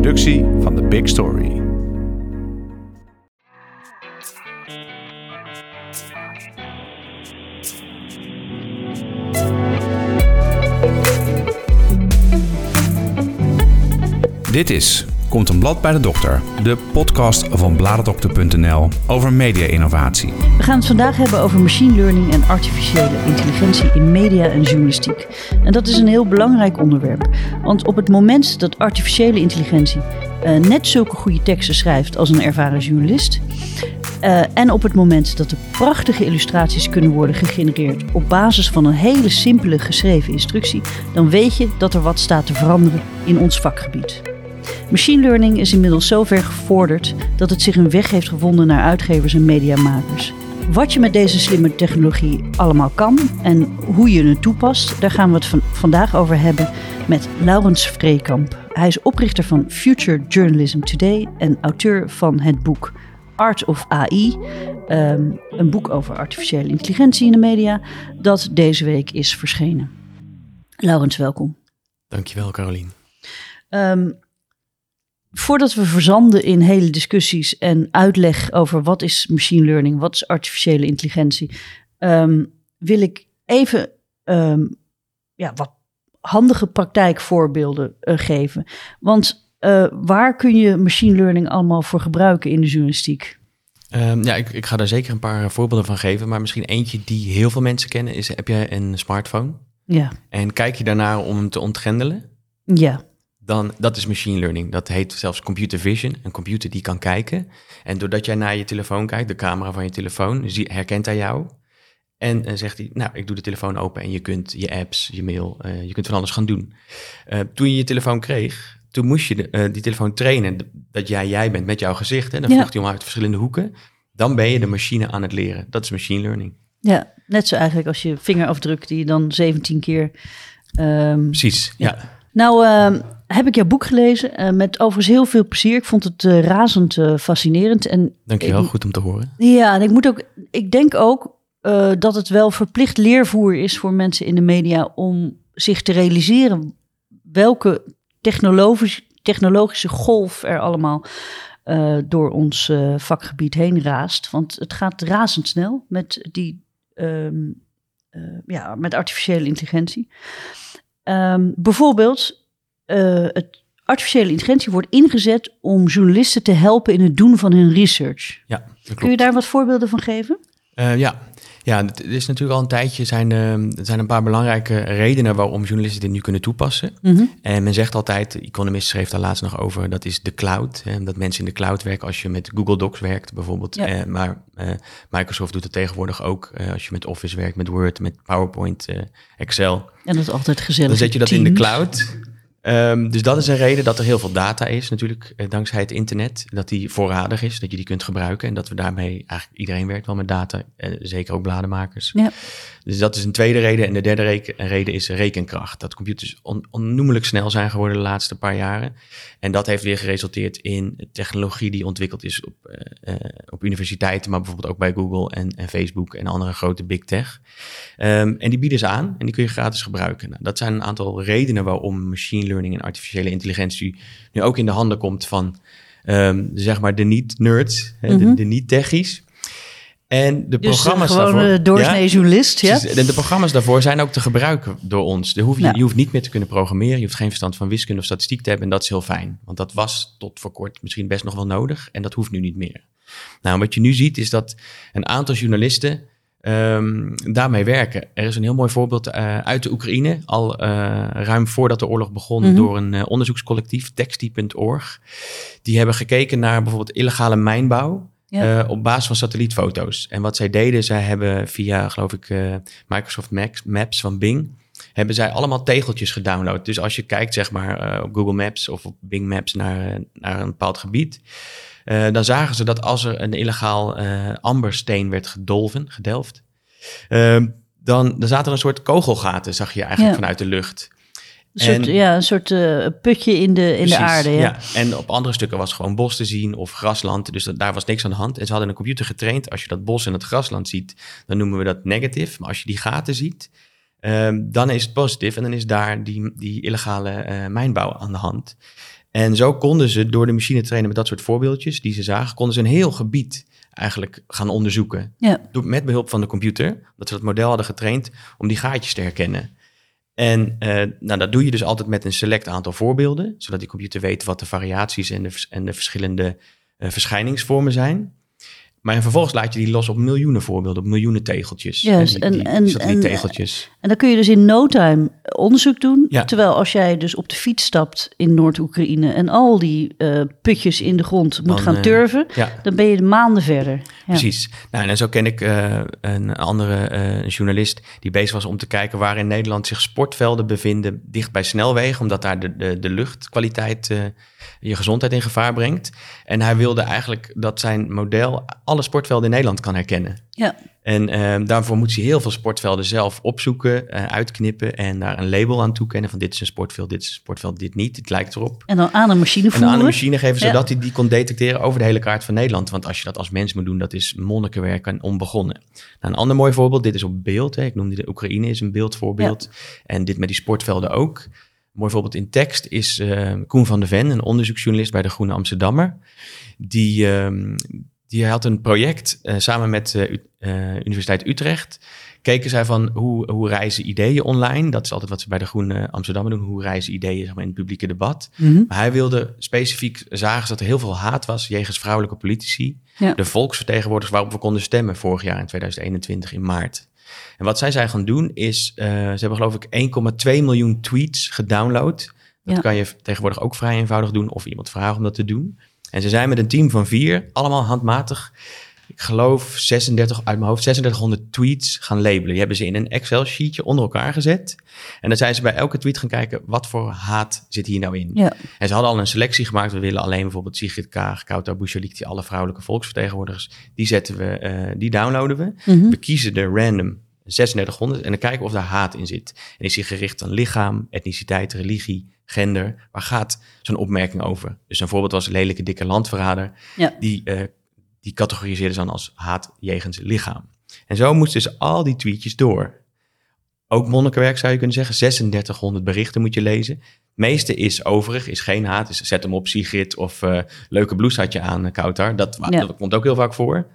productie van The Big Story. Dit is Komt een blad bij de dokter, de podcast van bladerdokter.nl over media-innovatie. We gaan het vandaag hebben over machine learning en artificiële intelligentie in media en journalistiek. En dat is een heel belangrijk onderwerp, want op het moment dat artificiële intelligentie uh, net zulke goede teksten schrijft als een ervaren journalist, uh, en op het moment dat er prachtige illustraties kunnen worden gegenereerd op basis van een hele simpele geschreven instructie, dan weet je dat er wat staat te veranderen in ons vakgebied. Machine learning is inmiddels zo ver gevorderd dat het zich een weg heeft gevonden naar uitgevers en mediamakers. Wat je met deze slimme technologie allemaal kan en hoe je het toepast, daar gaan we het van vandaag over hebben met Laurens Vreekamp. Hij is oprichter van Future Journalism Today en auteur van het boek Art of AI, ehm, een boek over artificiële intelligentie in de media, dat deze week is verschenen. Laurens, welkom. Dankjewel, Carolien. Um, voordat we verzanden in hele discussies en uitleg over wat is machine learning, wat is artificiële intelligentie, um, wil ik even um, ja, wat handige praktijkvoorbeelden uh, geven. Want uh, waar kun je machine learning allemaal voor gebruiken in de journalistiek? Um, ja, ik, ik, ga daar zeker een paar voorbeelden van geven. Maar misschien eentje die heel veel mensen kennen is: heb je een smartphone? Ja. En kijk je daarnaar om hem te ontgrendelen? Ja dan dat is machine learning. Dat heet zelfs computer vision. Een computer die kan kijken. En doordat jij naar je telefoon kijkt, de camera van je telefoon, herkent hij jou. En uh, zegt hij, nou, ik doe de telefoon open en je kunt je apps, je mail, uh, je kunt van alles gaan doen. Uh, toen je je telefoon kreeg, toen moest je de, die telefoon trainen dat jij jij bent met jouw gezicht. En dan ja. vroeg hij om uit verschillende hoeken. Dan ben je de machine aan het leren. Dat is machine learning. Ja, net zo eigenlijk als je vingerafdruk die je dan 17 keer... Um, Precies, ja. ja. Nou, uh, heb ik jouw boek gelezen uh, met overigens heel veel plezier. Ik vond het uh, razend uh, fascinerend. En Dankjewel, goed om te horen. Ja, en ik moet ook, ik denk ook dat het wel verplicht leervoer is voor mensen in de media om zich te realiseren welke technologisch, technologische golf er allemaal door ons vakgebied heen raast. Want het gaat razendsnel met die, um, ja, met artificiële intelligentie. Um, bijvoorbeeld, uh, het artificiële intelligentie wordt ingezet om journalisten te helpen in het doen van hun research. Ja, Kun je daar wat voorbeelden van geven? Uh, ja. Ja, het is natuurlijk al een tijdje. Zijn, uh, er zijn een paar belangrijke redenen waarom journalisten dit nu kunnen toepassen. Mm -hmm. En men zegt altijd, de Economist schreef daar laatst nog over, dat is de cloud. Hè, dat mensen in de cloud werken als je met Google Docs werkt bijvoorbeeld. Ja. Uh, maar Microsoft doet het tegenwoordig ook als je met Office werkt, met Word, met PowerPoint, Excel. En dat is altijd gezellig. Dan zet je dat teams. in de cloud. Um, dus dat is een reden dat er heel veel data is, natuurlijk, eh, dankzij het internet. Dat die voorradig is, dat je die kunt gebruiken. En dat we daarmee, eigenlijk iedereen werkt wel met data, eh, zeker ook bladenmakers. Ja. Dus dat is een tweede reden. En de derde reken, reden is rekenkracht. Dat computers on, onnoemelijk snel zijn geworden de laatste paar jaren. En dat heeft weer geresulteerd in technologie die ontwikkeld is op, uh, uh, op universiteiten, maar bijvoorbeeld ook bij Google en, en Facebook en andere grote big tech. Um, en die bieden ze aan en die kun je gratis gebruiken. Nou, dat zijn een aantal redenen waarom machine learning en artificiële intelligentie nu ook in de handen komt van um, zeg maar de niet-nerds, mm -hmm. de, de niet-techies. En de dus programma's gewoon daarvoor. Een doorsnee journalist, ja? De, de, programma's daarvoor zijn ook te gebruiken door ons. Hoef je, ja. je hoeft niet meer te kunnen programmeren. Je hoeft geen verstand van wiskunde of statistiek te hebben. En dat is heel fijn. Want dat was tot voor kort misschien best nog wel nodig. En dat hoeft nu niet meer. Nou, wat je nu ziet is dat een aantal journalisten um, daarmee werken. Er is een heel mooi voorbeeld uh, uit de Oekraïne. Al uh, ruim voordat de oorlog begon mm -hmm. door een uh, onderzoekscollectief, Texty.org. Die hebben gekeken naar bijvoorbeeld illegale mijnbouw. Ja. Op basis van satellietfoto's. En wat zij deden, zij hebben via, geloof ik, Microsoft Maps, Maps van Bing, hebben zij allemaal tegeltjes gedownload. Dus als je kijkt, zeg maar, op Google Maps of op Bing Maps naar, naar een bepaald gebied, dan zagen ze dat als er een illegaal ambersteen werd gedolven, gedelft, ehm, dan, dan zaten er een soort kogelgaten, zag je eigenlijk ja. vanuit de lucht. Een soort, en, ja, een soort uh, putje in de, in precies, de aarde. Ja. ja. En op andere stukken was gewoon bos te zien of grasland. Dus dat, daar was niks aan de hand. En ze hadden een computer getraind. Als je dat bos en het grasland ziet, dan noemen we dat negatief. Maar als je die gaten ziet, um, dan is het positief. En dan is daar die, die illegale uh, mijnbouw aan de hand. En zo konden ze door de machine te trainen met dat soort voorbeeldjes die ze zagen, konden ze een heel gebied eigenlijk gaan onderzoeken. Ja. Met behulp van de computer, dat ze dat model hadden getraind om die gaatjes te herkennen. En uh, nou, dat doe je dus altijd met een select aantal voorbeelden, zodat die computer weet wat de variaties en de, en de verschillende uh, verschijningsvormen zijn. Maar vervolgens laat je die los op miljoenen voorbeelden, op miljoenen tegeltjes. Yes, en, die, en, die en, tegeltjes. En dan kun je dus in no time onderzoek doen. Ja. Terwijl als jij dus op de fiets stapt in Noord-Oekraïne en al die uh, putjes in de grond moet Dan, gaan uh, turven, ja. dan ben je maanden verder. Ja. Precies. Nou, en zo ken ik uh, een andere journalist die bezig was om te kijken waar in Nederland zich sportvelden bevinden dicht bij snelwegen, omdat daar de, de, de luchtkwaliteit je gezondheid in gevaar brengt. En hij wilde eigenlijk dat zijn model alle sportvelden in Nederland kan herkennen. Ja. En uh, daarvoor moet hij heel veel sportvelden zelf opzoeken, uh, uitknippen en daar een label aan toekennen van dit is een sportveld, dit is een sportveld, dit niet, het lijkt erop. En dan aan een machine En voeren. aan een machine geven, zodat hij die kon detecteren over de hele kaart van Nederland. Want als je dat als mens moet doen, dat is monnikenwerk en onbegonnen. Nou, een ander mooi voorbeeld, dit is op beeld. Hè. Ik noemde de Oekraïne is een beeldvoorbeeld. Ja. En dit met die sportvelden ook. Mooi voorbeeld in tekst is uh, Koen van der Ven, een onderzoeksjournalist bij de Groene Amsterdammer. Die, uh, die had een project uh, samen met uh, Universiteit Utrecht. Keken zij van hoe, hoe reizen ideeën online. Dat is altijd wat ze bij de Groene Amsterdammer doen. Hoe reizen ideeën zeg maar, in het publieke debat. Mhm. Mm -hmm. Maar hij wilde specifiek zagen dat er heel veel haat was jegens vrouwelijke politici. Ja. De volksvertegenwoordigers waarop we konden stemmen vorig jaar in 2021 in maart. En wat zij zijn gaan doen is, uh, ze hebben geloof ik 1,2 miljoen tweets gedownload. Dat ja. kan je tegenwoordig ook vrij eenvoudig doen of iemand vragen om dat te doen. En ze zijn met een team van vier, allemaal handmatig, ik geloof 36, uit mijn hoofd 3600 tweets gaan labelen. Die hebben ze in een Excel-sheetje onder elkaar gezet. En dan zijn ze bij elke tweet gaan kijken, wat voor haat zit hier nou in? Ja. En ze hadden al een selectie gemaakt. We willen alleen bijvoorbeeld Sigrid Kaag, Kouta Bouchalik, die alle vrouwelijke volksvertegenwoordigers, die zetten we, uh, die downloaden we. Mhm. We kiezen de random 3600 en dan kijken of daar haat in zit. En is die gericht aan lichaam, etniciteit, religie, gender. Waar gaat zo'n opmerking over? Dus een voorbeeld was lelijke dikke landverrader. Ja. Die, uh, die categoriseerden ze dan als haat jegens lichaam. En zo moesten ze al die tweetjes door. Ook monnikenwerk zou je kunnen zeggen. 3600 berichten moet je lezen. Het meeste is overig, is geen haat. Dus zet hem op Sigrid of uh, leuke blouse had je aan, uh, Koutar. Dat, Ja. dat komt ook heel vaak voor.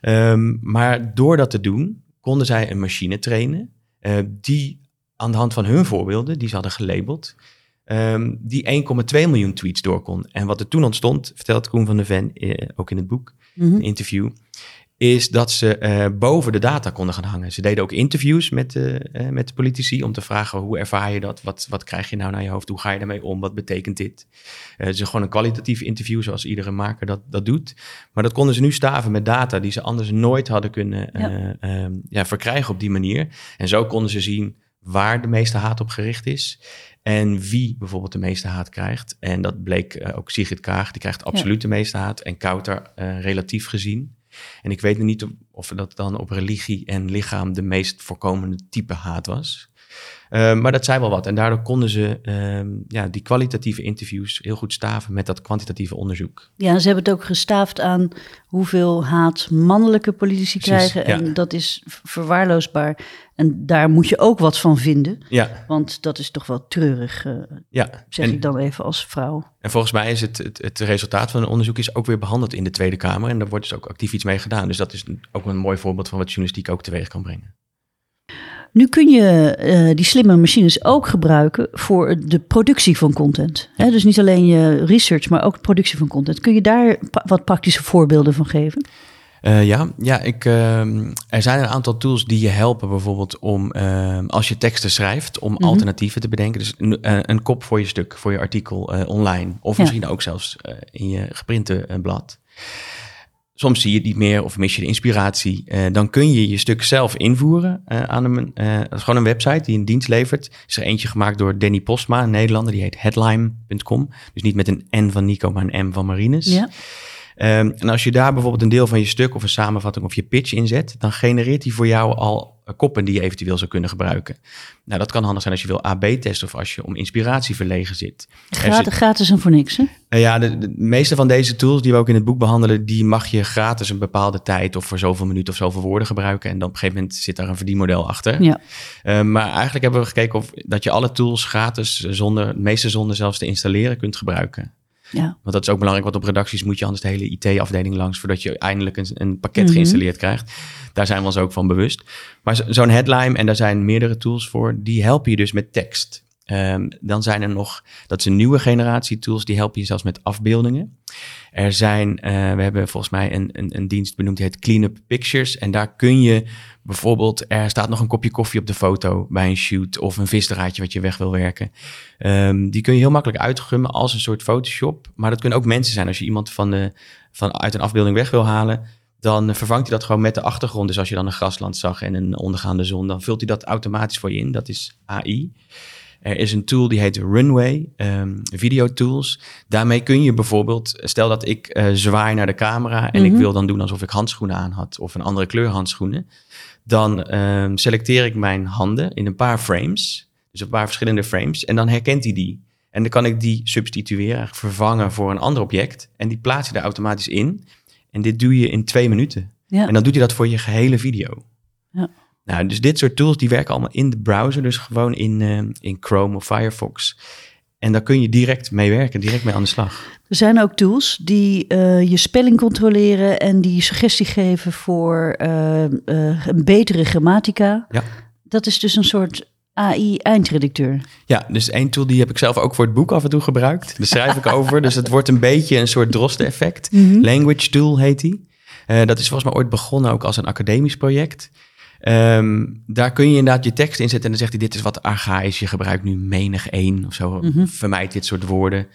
Um, maar door dat te doen, konden zij een machine trainen. Uh, die aan de hand van hun voorbeelden, die ze hadden gelabeld, um, die 1,2 miljoen tweets door kon. En wat er toen ontstond, vertelt Koen van der Ven ook in het boek, Een interview, is dat ze uh, boven de data konden gaan hangen. Ze deden ook interviews met, uh, uh, met de politici om te vragen hoe ervaar je dat? Wat, wat krijg je nou naar je hoofd? Hoe ga je daarmee om? Wat betekent dit? het is gewoon een kwalitatief interview zoals iedere maker dat, dat doet. Maar dat konden ze nu staven met data die ze anders nooit hadden kunnen ja. Ja, verkrijgen op die manier. En zo konden ze zien waar de meeste haat op gericht is. En wie bijvoorbeeld de meeste haat krijgt. En dat bleek uh, ook Sigrid Kaag, die krijgt absoluut ja. de meeste haat. En Kouter uh, relatief gezien. En ik weet niet of dat dan op religie en lichaam de meest voorkomende type haat was. Uh, maar dat zei wel wat. En daardoor konden ze uh, ja, die kwalitatieve interviews heel goed staven met dat kwantitatieve onderzoek. Ja, ze hebben het ook gestaafd aan hoeveel haat mannelijke politici Precies, krijgen. ja. En dat is verwaarloosbaar. En daar moet je ook wat van vinden. Ja, Want dat is toch wel treurig, uh, ja. zeg en, ik dan even als vrouw. En volgens mij is het, het, het resultaat van een onderzoek is ook weer behandeld in de Tweede Kamer. En daar wordt dus ook actief iets mee gedaan. Dus dat is ook een mooi voorbeeld van wat journalistiek ook teweeg kan brengen. Nu kun je uh, die slimme machines ook gebruiken voor de productie van content. Dus niet alleen je research, maar ook de productie van content. Kun je daar pa wat praktische voorbeelden van geven? Uh, ja, ja ik, uh, er zijn een aantal tools die je helpen bijvoorbeeld om, uh, als je teksten schrijft, om mm -hmm. alternatieven te bedenken. Dus een, een, kop voor je stuk, voor je artikel uh, online. Of ja. misschien ook zelfs in je geprinte blad. Soms zie je het niet meer of mis je de inspiratie. Dan kun je je stuk zelf invoeren aan een, dat is gewoon een website die een dienst levert. Is er eentje gemaakt door Danny Postma, een Nederlander, die heet headline.com. Dus niet met een N van Nico, maar een M van Marines. Ja. Um, en als je daar bijvoorbeeld een deel van je stuk of een samenvatting of je pitch inzet, dan genereert hij voor jou al koppen die je eventueel zou kunnen gebruiken. Nou, dat kan handig zijn als je wil AB testen of als je om inspiratie verlegen zit. Gratis, gratis en voor niks, hè? Nou ja, de, de, meeste van deze tools die we ook in het boek behandelen, die mag je gratis een bepaalde tijd of voor zoveel minuten of zoveel woorden gebruiken. En dan op een gegeven moment zit daar een verdienmodel achter. Ja. Uh, maar eigenlijk hebben we gekeken of dat je alle tools gratis, zonder, de meeste zonder zelfs te installeren, kunt gebruiken. Ja. Want dat is ook belangrijk, want op redacties moet je anders de hele IT-afdeling langs voordat je eindelijk een, een pakket mm-hmm. geïnstalleerd krijgt. Daar zijn we ons ook van bewust. Maar zo'n headline, en daar zijn meerdere tools voor, die helpen je dus met tekst. Um, dan zijn er nog, dat een nieuwe generatie tools, die helpen je zelfs met afbeeldingen. Er zijn, uh, we hebben volgens mij een, een, een dienst benoemd die heet Cleanup Pictures. En daar kun je bijvoorbeeld, er staat nog een kopje koffie op de foto bij een shoot of een visdraadje wat je weg wil werken. Um, die kun je heel makkelijk uitgummen als een soort Photoshop. Maar dat kunnen ook mensen zijn. Als je iemand van de, van, uit een afbeelding weg wil halen, dan vervangt hij dat gewoon met de achtergrond. Dus als je dan een grasland zag en een ondergaande zon, dan vult hij dat automatisch voor je in. Dat is AI. Er is een tool die heet Runway, um, video tools. Daarmee kun je bijvoorbeeld, stel dat ik uh, zwaai naar de camera en ik wil dan doen alsof ik handschoenen aan had of een andere kleur handschoenen. Dan um, selecteer ik mijn handen in een paar frames, dus een paar verschillende frames, en dan herkent hij die. En dan kan ik die substitueren, eigenlijk vervangen voor een ander object. En die plaats je daar automatisch in. En dit doe je in twee minuten. Ja. En dan doet hij dat voor je gehele video. Ja. Nou, dus dit soort tools die werken allemaal in de browser, dus gewoon in, uh, in Chrome of Firefox. En daar kun je direct mee werken, direct mee aan de slag. Er zijn ook tools die uh, je spelling controleren en die suggestie geven voor uh, een betere grammatica. Ja. Dat is dus een soort AI-eindredacteur. Ja, dus één tool die heb ik zelf ook voor het boek af en toe gebruikt. Daar schrijf ik over. Dus het wordt een beetje een soort drosten-effect. Mhm. Language Tool heet die. Uh, dat is volgens mij ooit begonnen ook als een academisch project. Um, daar kun je inderdaad je tekst in zetten en dan zegt hij: Dit is wat archaïs, je gebruikt nu menig één of zo. Mhm. Vermijd dit soort woorden.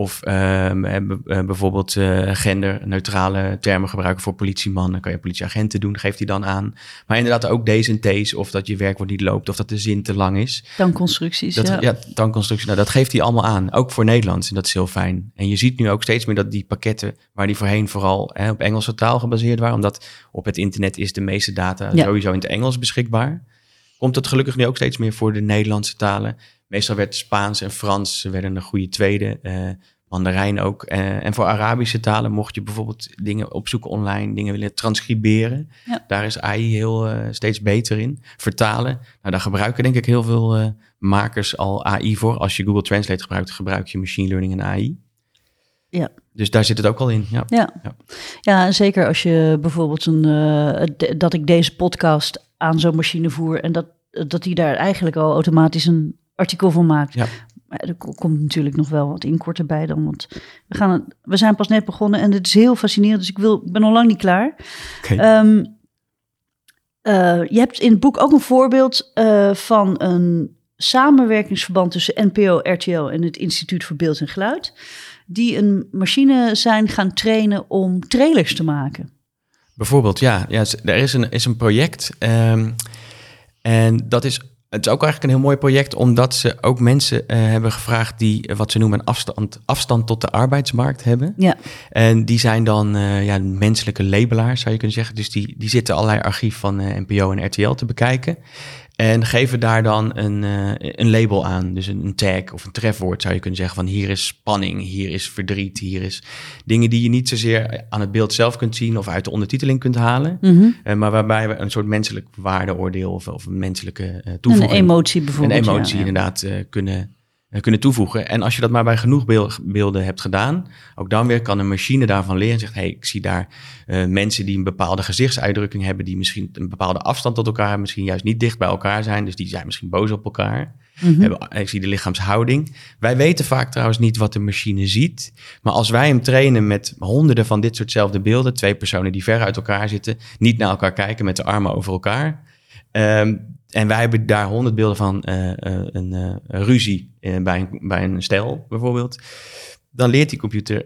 Of um, bijvoorbeeld uh, genderneutrale termen gebruiken voor politieman. Dan kan je politieagenten doen, geeft hij dan aan. Maar inderdaad ook deze en deze, of dat je werkwoord niet loopt, of dat de zin te lang is. Tankconstructies, dat, ja. ja tankconstructies, nou, dat geeft hij allemaal aan. Ook voor Nederlands, en dat is heel fijn. En je ziet nu ook steeds meer dat die pakketten, waar die voorheen vooral hè, op Engelse taal gebaseerd waren, omdat op het internet is de meeste data Ja. sowieso in het Engels beschikbaar, komt het gelukkig nu ook steeds meer voor de Nederlandse talen. Meestal werd Spaans en Frans werden een goede tweede. eh Mandarijn ook. Eh, en voor Arabische talen mocht je bijvoorbeeld dingen opzoeken online, dingen willen transcriberen. Ja. Daar is AI heel eh, steeds beter in. Vertalen. Nou, daar gebruiken denk ik heel veel makers al AI voor. Als je Google Translate gebruikt, gebruik je machine learning en AI. Ja. Dus daar zit het ook al in. Ja. Ja. Ja. ja, en zeker als je bijvoorbeeld een, dat ik deze podcast aan zo'n machine voer en dat, dat die daar eigenlijk al automatisch een artikel van maakt. Ja. Maar er ko- komt natuurlijk nog wel wat inkorten bij dan, want we, gaan het, we zijn pas net begonnen en het is heel fascinerend, dus ik, wil, ik ben nog lang niet klaar. Ehm, eh, je hebt in het boek ook een voorbeeld eh, van een samenwerkingsverband tussen NPO, RTL en het Instituut voor Beeld en Geluid, die een machine zijn gaan trainen om trailers te maken. Bijvoorbeeld, ja. ja er is een, is een project. ehm, en dat is, het is ook eigenlijk een heel mooi project, omdat ze ook mensen eh, hebben gevraagd die eh, wat ze noemen een afstand, afstand tot de arbeidsmarkt hebben. Ja, En die zijn dan eh, ja, menselijke labelaars, zou je kunnen zeggen. Dus die, die zitten allerlei archief van NPO en RTL te bekijken. En geven daar dan een, eh, een label aan. Dus een, een tag of een trefwoord zou je kunnen zeggen. Van hier is spanning, hier is verdriet, hier is dingen die je niet zozeer aan het beeld zelf kunt zien of uit de ondertiteling kunt halen. mhm. Eh, maar waarbij we een soort menselijk waardeoordeel of, of een menselijke een toevoeging emotie een bijvoorbeeld. ja, emotie ja. inderdaad kunnen, kunnen toevoegen. En als je dat maar bij genoeg beel- beelden hebt gedaan, ook dan weer kan een machine daarvan leren en zegt, hey, ik zie daar eh, mensen die een bepaalde gezichtsuitdrukking hebben, die misschien een bepaalde afstand tot elkaar misschien juist niet dicht bij elkaar zijn, dus die zijn misschien boos op elkaar. Mhm. Hebben, ik zie de lichaamshouding. Wij weten vaak trouwens niet wat de machine ziet. Maar als wij hem trainen met honderden van dit soortzelfde beelden, twee personen die ver uit elkaar zitten, niet naar elkaar kijken met de armen over elkaar. ehm, en wij hebben daar honderd beelden van eh, eh, een eh, een ruzie bij, een, bij een stel bijvoorbeeld. Dan leert die computer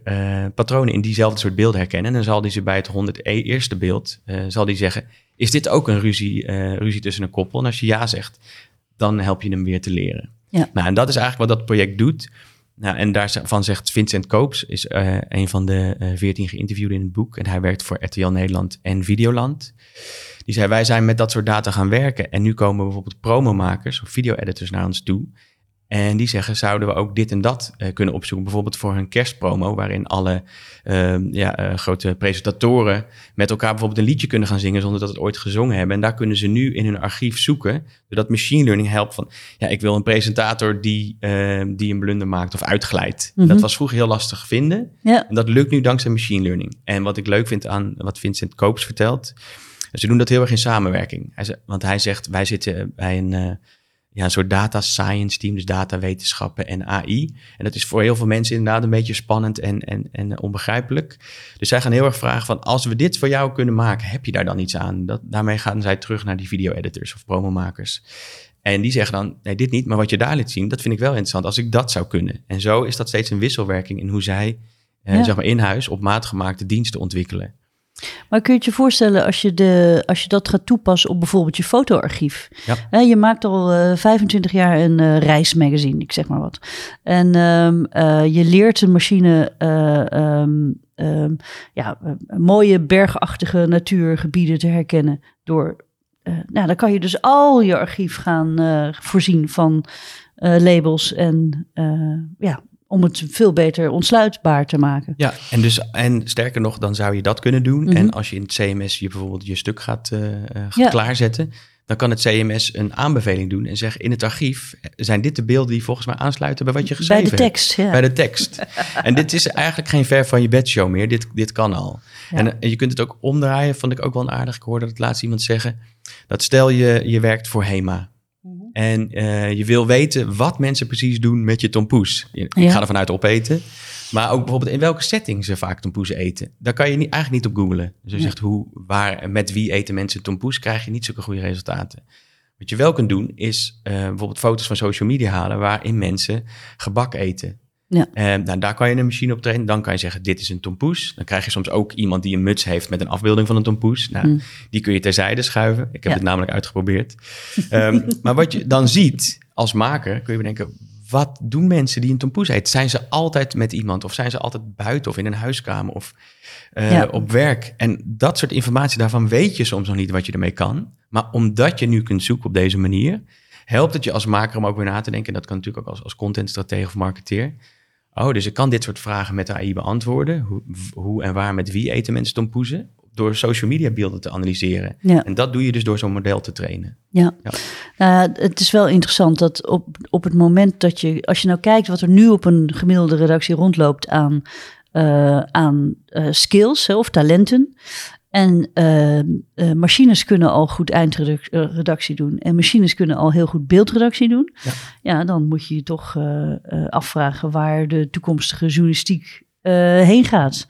patronen in diezelfde soort beelden herkennen. En dan zal die ze bij het 100 eerste beeld zal die zeggen: Is dit ook een ruzie, ruzie tussen een koppel? En als je ja zegt, dan help je hem weer te leren. Ja. Nou, en dat is eigenlijk wat dat project doet. Nou, en daarvan zegt Vincent Koops, is uh, een van de veertien uh, geïnterviewden in het boek. En hij werkt voor RTL Nederland en Videoland. Die zei, wij zijn met dat soort data gaan werken. En nu komen bijvoorbeeld promomakers of video-editors naar ons toe. En die zeggen, zouden we ook dit en dat uh, kunnen opzoeken? Bijvoorbeeld voor een kerstpromo, waarin alle uh, ja, uh, grote presentatoren met elkaar bijvoorbeeld een liedje kunnen gaan zingen zonder dat het ooit gezongen hebben. En daar kunnen ze nu in hun archief zoeken, doordat machine learning helpt van, ja, ik wil een presentator die, ehm, die een blunder maakt of uitglijdt. Mm -hmm. Dat was vroeger heel lastig vinden. Ja. En dat lukt nu dankzij machine learning. En wat ik leuk vind aan wat Vincent Koops vertelt, ze doen dat heel erg in samenwerking. Hij, want hij zegt, wij zitten bij een uh, ja, een soort data science team, dus datawetenschappen en AI. En dat is voor heel veel mensen inderdaad een beetje spannend en, en, en onbegrijpelijk. Dus zij gaan heel erg vragen van, als we dit voor jou kunnen maken, heb je daar dan iets aan? Dat, daarmee gaan zij terug naar die video-editors of promomakers. En die zeggen dan, nee, dit niet, maar wat je daar liet zien, dat vind ik wel interessant als ik dat zou kunnen. En zo is dat steeds een wisselwerking in hoe zij, eh, ja. zeg maar in huis, op maat gemaakte diensten ontwikkelen. Maar kun je het je voorstellen als je, de, als je dat gaat toepassen op bijvoorbeeld je fotoarchief? Ja. je maakt al uh, 25 jaar een uh, reismagazine, ik zeg maar wat. En um, uh, je leert een machine um, um, ja, mooie bergachtige natuurgebieden te herkennen door... nou, dan kan je dus al je archief gaan voorzien van labels en ja, om het veel beter ontsluitbaar te maken. Ja, en, dus, en sterker nog, dan zou je dat kunnen doen. En als je in het CMS je bijvoorbeeld je stuk gaat, uh, gaat ja. klaarzetten, dan kan het CMS een aanbeveling doen en zeggen in het archief zijn dit de beelden die volgens mij aansluiten bij wat je geschreven hebt. Bij de tekst, ja. Bij de tekst. en dit is eigenlijk geen ver van je bedshow meer. Dit, dit kan al. Ja. En, en, je kunt het ook omdraaien, vond ik ook wel een aardig. Ik hoorde het laatst iemand zeggen, dat stel je, je werkt voor HEMA. En uh, je wil weten wat mensen precies doen met je tompoes. Ik ja. ga ervan uit opeten. Maar ook bijvoorbeeld in welke setting ze vaak tompoes eten. Daar kan je niet, eigenlijk niet op googlen. Dus je zegt hoe, waar, met wie eten mensen tompoes, krijg je niet zulke goede resultaten. Wat je wel kunt doen, is uh, bijvoorbeeld foto's van social media halen waarin mensen gebak eten. Ja. Uh, nou, daar kan je een machine op trainen. Dan kan je zeggen, dit is een tompoes. Dan krijg je soms ook iemand die een muts heeft met een afbeelding van een tompoes. Nou, mm. Die kun je terzijde schuiven. Ik heb ja. het namelijk uitgeprobeerd. um, maar wat je dan ziet als maker, kun je bedenken... wat doen mensen die een tompoes eten? Zijn ze altijd met iemand? Of zijn ze altijd buiten of in een huiskamer of uh, ja. op werk? En dat soort informatie, daarvan weet je soms nog niet wat je ermee kan. Maar omdat je nu kunt zoeken op deze manier... helpt het je als maker om ook weer na te denken. En dat kan natuurlijk ook als, als contentstratege of marketeer Oh, dus ik kan dit soort vragen met de AI beantwoorden. Hoe, hoe en waar met wie eten mensen tompoezen? Door social media beelden te analyseren. Ja. En dat doe je dus door zo'n model te trainen. Ja, ja. Uh, het is wel interessant dat op, op het moment dat je, als je nou kijkt wat er nu op een gemiddelde redactie rondloopt aan, uh, aan uh, skills of talenten. En uh, uh, machines kunnen al goed eindredactie doen. En machines kunnen al heel goed beeldredactie doen. Ja, ja dan moet je je toch uh, afvragen waar de toekomstige journalistiek heen gaat.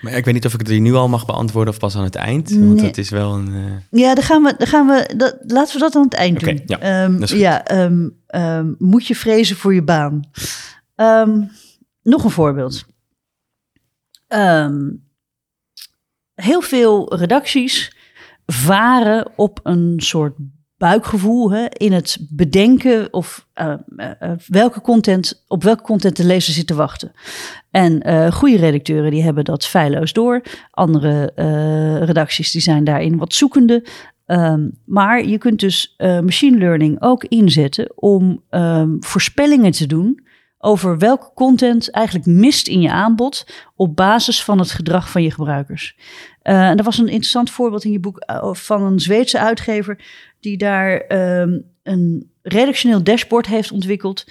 Maar ik weet niet of ik het hier nu al mag beantwoorden of pas aan het eind. Want nee. dat is wel een. Ja, dan gaan we, dan gaan we dat, laten we dat aan het eind okay, doen. Ja, um, ja um, um, moet je vrezen voor je baan? nog een voorbeeld. Um, heel veel redacties varen op een soort buikgevoel hè, in het bedenken of uh, uh, welke content, op welke content de lezer zit te wachten. En uh, goede redacteuren die hebben dat feilloos door. Andere redacties die zijn daarin wat zoekende. Um, maar je kunt dus machine learning ook inzetten om um, voorspellingen te doen over welke content eigenlijk mist in je aanbod op basis van het gedrag van je gebruikers. Uh, en er was een interessant voorbeeld in je boek uh, van een Zweedse uitgever die daar um, een redactioneel dashboard heeft ontwikkeld.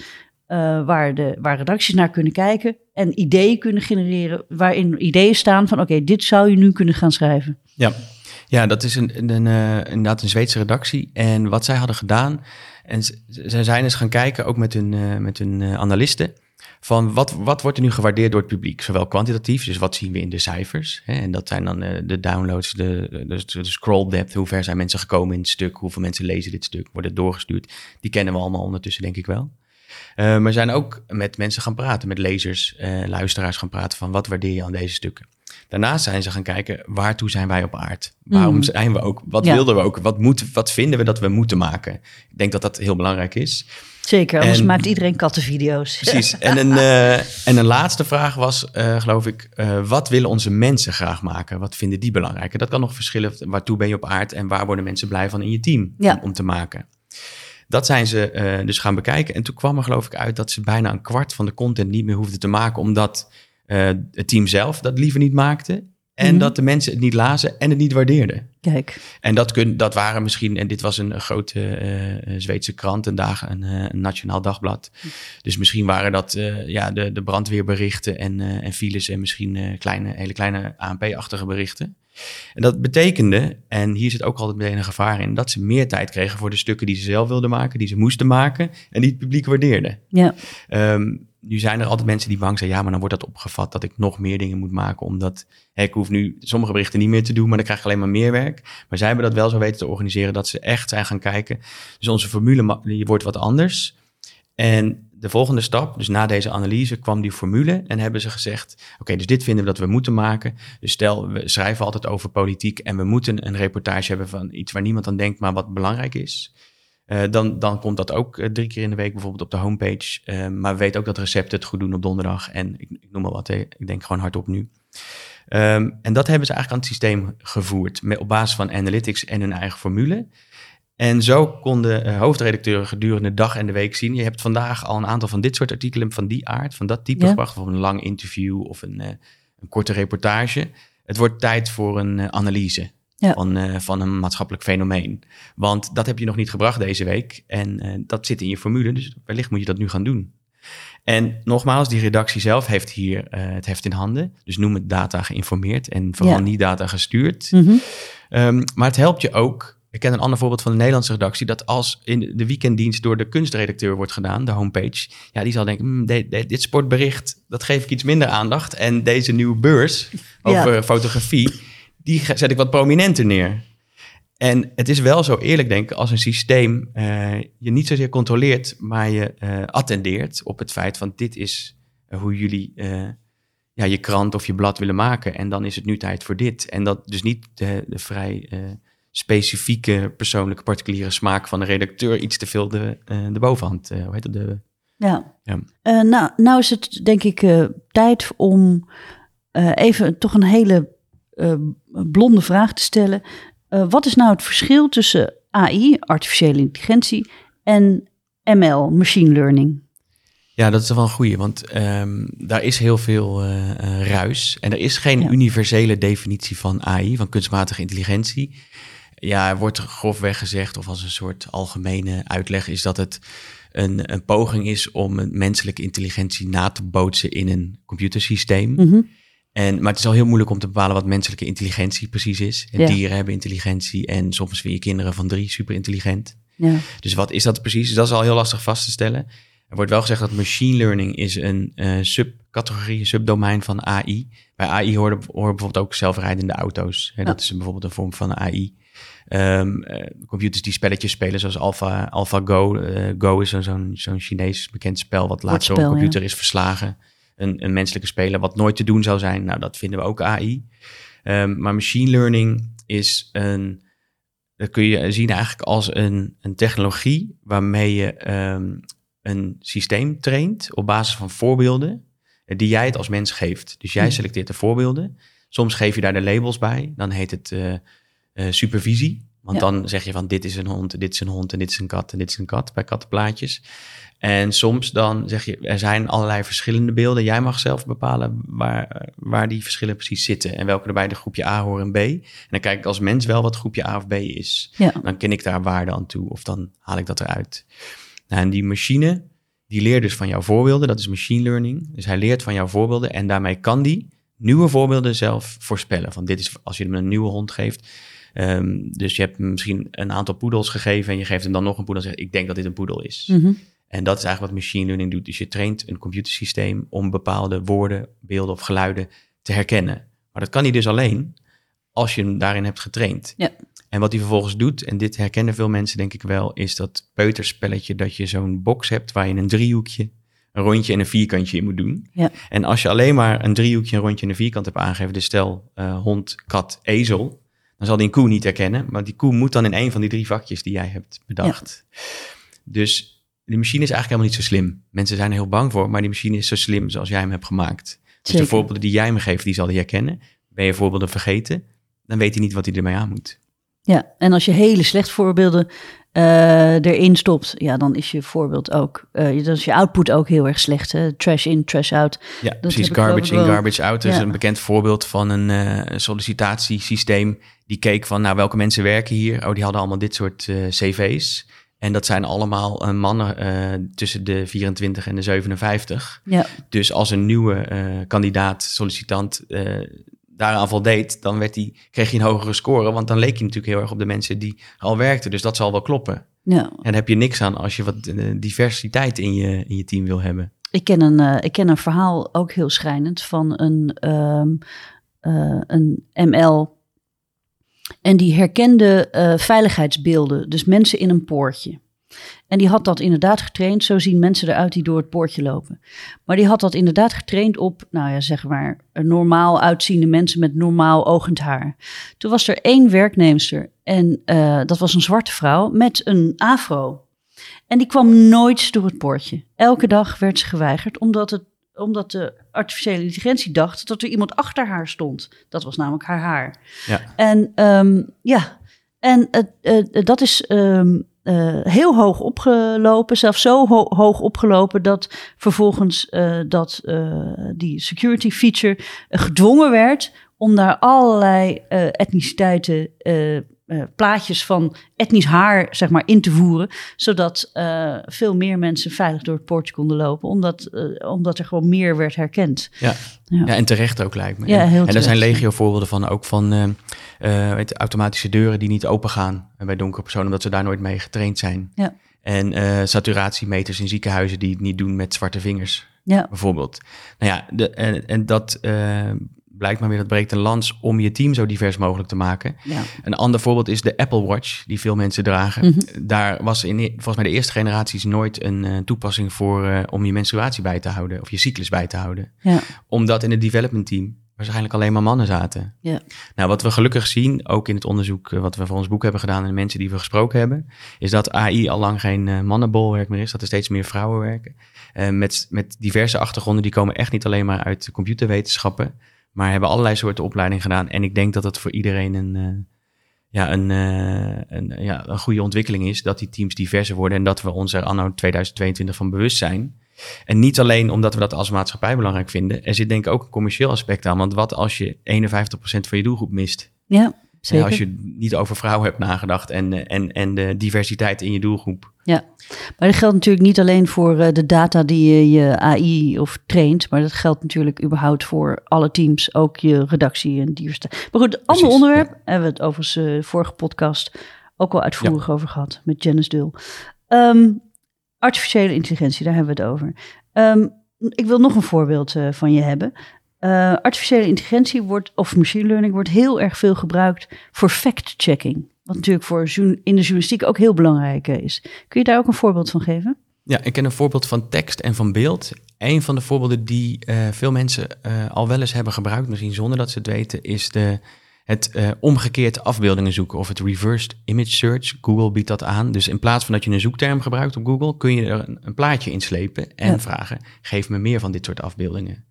Uh, waar, de, waar redacties naar kunnen kijken en ideeën kunnen genereren, waarin ideeën staan van oké, dit zou je nu kunnen gaan schrijven. Ja, ja dat is een, een, inderdaad een Zweedse redactie. En wat zij hadden gedaan, en ze zijn eens gaan kijken, ook met hun, uh, met hun uh, analisten, van wat, wat wordt er nu gewaardeerd door het publiek? Zowel kwantitatief, dus wat zien we in de cijfers. Hè? En dat zijn dan uh, de downloads, de, de, de, scroll depth, hoe ver zijn mensen gekomen in het stuk, hoeveel mensen lezen dit stuk, worden doorgestuurd. Die kennen we allemaal ondertussen, denk ik wel. maar zijn ook met mensen gaan praten, met lezers, luisteraars gaan praten van wat waardeer je aan deze stukken. Daarnaast zijn ze gaan kijken, waartoe zijn wij op aard? Waarom Mm. zijn we ook? Wat Ja. wilden we ook? Wat, moeten, wat vinden we dat we moeten maken? Ik denk dat dat heel belangrijk is. Zeker, anders En- maakt iedereen kattenvideo's. Precies. En een, eh, en een laatste vraag was, eh, geloof ik, eh, wat willen onze mensen graag maken? Wat vinden die belangrijk? En dat kan nog verschillen. Waartoe ben je op aard en waar worden mensen blij van in je team Ja. om, om te maken? Dat zijn ze dus gaan bekijken. En toen kwam er geloof ik uit dat ze bijna een kwart van de content niet meer hoefden te maken, omdat eh, het team zelf dat liever niet maakte. En Mhm. dat de mensen het niet lazen en het niet waardeerden. Kijk, En dat, kun, dat waren misschien, en dit was een, grote eh, Zweedse krant, een, dag, een, eh, een nationaal dagblad. Dus misschien waren dat ja, de, de brandweerberichten en, en files en misschien kleine, hele kleine ANP-achtige berichten. En dat betekende, en hier zit ook altijd meteen een gevaar in, dat ze meer tijd kregen voor de stukken die ze zelf wilden maken, die ze moesten maken en die het publiek waardeerde. ja, Ehm, nu zijn er altijd mensen die bang zijn, ja, maar dan wordt dat opgevat dat ik nog meer dingen moet maken, omdat ik hoef nu sommige berichten niet meer te doen, maar dan krijg ik alleen maar meer werk. Maar zij hebben dat wel zo weten te organiseren dat ze echt zijn gaan kijken. Dus onze formule die wordt wat anders. En de volgende stap, dus na deze analyse, kwam die formule en hebben ze gezegd: Oké, dus dit vinden we dat we moeten maken. Dus stel, we schrijven altijd over politiek en we moeten een reportage hebben van iets waar niemand aan denkt, maar wat belangrijk is. Eh, dan, dan komt dat ook eh, drie keer in de week bijvoorbeeld op de homepage. Eh, maar we weten ook dat recepten het goed doen op donderdag. En ik, ik noem maar wat, hè. ik denk gewoon hardop nu. Ehm, en dat hebben ze eigenlijk aan het systeem gevoerd. Met, op basis van analytics en hun eigen formule. En zo konden hoofdredacteuren gedurende de dag en de week zien. Je hebt vandaag al een aantal van dit soort artikelen van die aard, van dat type Ja. gebracht. Of een lang interview of een, een korte reportage. Het wordt tijd voor een analyse Ja. van, eh, van een maatschappelijk fenomeen. Want dat heb je nog niet gebracht deze week. En eh, dat zit in je formule, dus wellicht moet je dat nu gaan doen. En nogmaals, die redactie zelf heeft hier eh, het heft in handen. Dus noem het data geïnformeerd en vooral Ja. niet data gestuurd. Mhm. Ehm, maar het helpt je ook. Ik ken een ander voorbeeld van de Nederlandse redactie. Dat als in de weekenddienst door de kunstredacteur wordt gedaan, de homepage. Ja, die zal denken, "Hmm, de- de- dit sportbericht, dat geef ik iets minder aandacht. En deze nieuwe beurs over Ja. fotografie, die zet ik wat prominenter neer. En het is wel zo eerlijk, denk ik, als een systeem eh, je niet zozeer controleert, maar je eh, attendeert op het feit van dit is eh, hoe jullie ja, je krant of je blad willen maken. En dan is het nu tijd voor dit. En dat dus niet de, de vrij specifieke persoonlijke particuliere smaak van de redacteur iets te veel de, de bovenhand, hoe heet het, de, Ja. Ja. Nou, nou is het denk ik tijd om even toch een hele eh, blonde vraag te stellen. Eh, wat is nou het verschil tussen AI, artificiële intelligentie, en ML, machine learning? Ja, dat is wel een goeie, want ehm, daar is heel veel eh, ruis. En er is geen Ja. universele definitie van AI, van kunstmatige intelligentie. Ja, er wordt grofweg gezegd, of als een soort algemene uitleg, is dat het een, een poging is om een menselijke intelligentie na te bootsen in een computersysteem. Mhm. En, maar het is al heel moeilijk om te bepalen wat menselijke intelligentie precies is. En Ja. Dieren hebben intelligentie en soms vind je kinderen van drie super intelligent. Ja. Dus wat is dat precies? Dat is al heel lastig vast te stellen. Er wordt wel gezegd dat machine learning is een eh, subcategorie, een subdomein van AI. Bij AI horen, horen bijvoorbeeld ook zelfrijdende auto's. Hè, Ja. Dat is bijvoorbeeld een vorm van AI. Ehm, eh, computers die spelletjes spelen, zoals Alpha, AlphaGo. Eh, Go is zo- zo'n zo'n Chinees bekend spel wat laatst door een computer is verslagen. Een, een menselijke speler wat nooit te doen zou zijn. Nou, dat vinden we ook AI. Ehm, maar machine learning is een, dat kun je zien eigenlijk als een, een technologie waarmee je ehm, een systeem traint op basis van voorbeelden eh, die jij het als mens geeft. Dus jij Hmm. selecteert de voorbeelden. Soms geef je daar de labels bij. Dan heet het eh, eh, supervisie. Want Ja. dan zeg je van dit is een hond, dit is een hond en dit is een kat en dit is een kat bij kattenplaatjes. En soms dan zeg je, er zijn allerlei verschillende beelden. Jij mag zelf bepalen waar, waar die verschillen precies zitten. En welke er bij de groepje A horen en B. En dan kijk ik als mens wel wat groepje A of B is. Ja. Dan ken ik daar waarde aan toe of dan haal ik dat eruit. Nou, en die machine, die leert dus van jouw voorbeelden. Dat is machine learning. Dus hij leert van jouw voorbeelden en daarmee kan die nieuwe voorbeelden zelf voorspellen. Van dit is als je hem een nieuwe hond geeft. Ehm, dus je hebt hem misschien een aantal poedels gegeven en je geeft hem dan nog een poedel en zegt ik denk dat dit een poedel is. Mhm. En dat is eigenlijk wat machine learning doet. Dus je traint een computersysteem om bepaalde woorden, beelden of geluiden te herkennen. Maar dat kan hij dus alleen als je hem daarin hebt getraind. Ja. En wat hij vervolgens doet, en dit herkennen veel mensen denk ik wel, is dat peuterspelletje dat je zo'n box hebt waar je een driehoekje, een rondje en een vierkantje in moet doen. Ja. En als je alleen maar een driehoekje, een rondje en een vierkant hebt aangegeven, dus stel uh, hond, kat, ezel, dan zal die een koe niet herkennen. Maar die koe moet dan in een van die drie vakjes die jij hebt bedacht. Ja. Dus die machine is eigenlijk helemaal niet zo slim. Mensen zijn er heel bang voor, maar die machine is zo slim zoals jij hem hebt gemaakt. Dus de voorbeelden die jij me geeft, die zal hij herkennen. Ben je voorbeelden vergeten, dan weet hij niet wat hij ermee aan moet. Ja, en als je hele slechte voorbeelden uh, erin stopt, ja, dan is je voorbeeld ook, uh, dan is je output ook heel erg slecht. Hè? Trash in, trash out. Ja, dat precies. Garbage in, garbage out. Dat is een bekend voorbeeld van een uh, sollicitatiesysteem. Die keek van, nou, welke mensen werken hier? Oh, die hadden allemaal dit soort cv's. En dat zijn allemaal mannen tussen de 24 en de 57. Ja. Dus als een nieuwe kandidaat, sollicitant daaraan voldeed, dan werd die, kreeg je een hogere score. Want dan leek je natuurlijk heel erg op de mensen die al werkten. Dus dat zal wel kloppen. Ja. En daar heb je niks aan als je wat eh, diversiteit in je, in je team wil hebben. Ik ken, een, ik ken een verhaal, ook heel schrijnend, van een, um, een ML. En die herkende veiligheidsbeelden, dus mensen in een poortje. En die had dat inderdaad getraind. Zo zien mensen eruit die door het poortje lopen. Maar die had dat inderdaad getraind op, nou ja, zeg maar, normaal uitziende mensen met normaal ogend haar. Toen was er één werknemster en uh, dat was een zwarte vrouw met een afro. En die kwam nooit door het poortje. Elke dag werd ze geweigerd, omdat, het, omdat de artificiële intelligentie dacht dat er iemand achter haar stond. Dat was namelijk haar haar. Ja. En um, ja, en uh, uh, dat is. Um, uh, heel hoog opgelopen, zelfs zo ho hoog opgelopen dat vervolgens uh, dat, uh, die security feature gedwongen werd om daar allerlei etniciteiten, plaatjes van etnisch haar, zeg maar, in te voeren, zodat veel meer mensen veilig door het poortje konden lopen, omdat, omdat er gewoon meer werd herkend. Ja. Ja. ja. en terecht ook lijkt me. Ja, heel en er zijn legio voorbeelden van, ook van weet, automatische deuren die niet open gaan bij donkere personen, omdat ze daar nooit mee getraind zijn. Ja. En saturatiemeters in ziekenhuizen die het niet doen met zwarte vingers, ja. bijvoorbeeld. Nou ja, de, en, en dat blijkt maar weer, dat breekt een lans om je team zo divers mogelijk te maken. Ja. Een ander voorbeeld is de Apple Watch, die veel mensen dragen. Mhm. Daar was in, volgens mij de eerste generaties nooit een uh, toepassing voor uh, om je menstruatie bij te houden of je cyclus bij te houden. Ja. Omdat in het development team waarschijnlijk alleen maar mannen zaten. Ja. Nou, wat we gelukkig zien, ook in het onderzoek uh, wat we voor ons boek hebben gedaan en de mensen die we gesproken hebben, is dat AI al lang geen uh, mannenbolwerk meer is, dat er steeds meer vrouwen werken. Uh, met, met diverse achtergronden, die komen echt niet alleen maar uit computerwetenschappen, maar hebben allerlei soorten opleidingen gedaan. En ik denk dat het voor iedereen een, uh, ja, een, uh, een, ja, een goede ontwikkeling is. Dat die teams diverser worden en dat we ons er anno 2022 van bewust zijn. En niet alleen omdat we dat als maatschappij belangrijk vinden. Er zit denk ik ook een commercieel aspect aan. Want wat als je 51% van je doelgroep mist? Ja, zeker. als je niet over vrouwen hebt nagedacht en, en, en de diversiteit in je doelgroep. Ja, maar dat geldt natuurlijk niet alleen voor uh, de data die je, je AI of traint, maar dat geldt natuurlijk überhaupt voor alle teams, ook je redactie en diversiteit. Maar goed, ander onderwerp ja. hebben we het overigens uh, vorige podcast ook al uitvoerig ja. over gehad met Janice Dul. Um, artificiële intelligentie, daar hebben we het over. Um, ik wil nog een voorbeeld uh, van je hebben. Uh, artificiële intelligentie wordt, of machine learning wordt heel erg veel gebruikt voor fact-checking. Wat natuurlijk voor in de journalistiek ook heel belangrijk is. Kun je daar ook een voorbeeld van geven? Ja, ik ken een voorbeeld van tekst en van beeld. Een van de voorbeelden die uh, veel mensen uh, al wel eens hebben gebruikt, misschien zonder dat ze het weten, is de, het uh, omgekeerd afbeeldingen zoeken of het reversed image search. Google biedt dat aan. Dus in plaats van dat je een zoekterm gebruikt op Google, kun je er een, een plaatje inslepen en ja. vragen: geef me meer van dit soort afbeeldingen.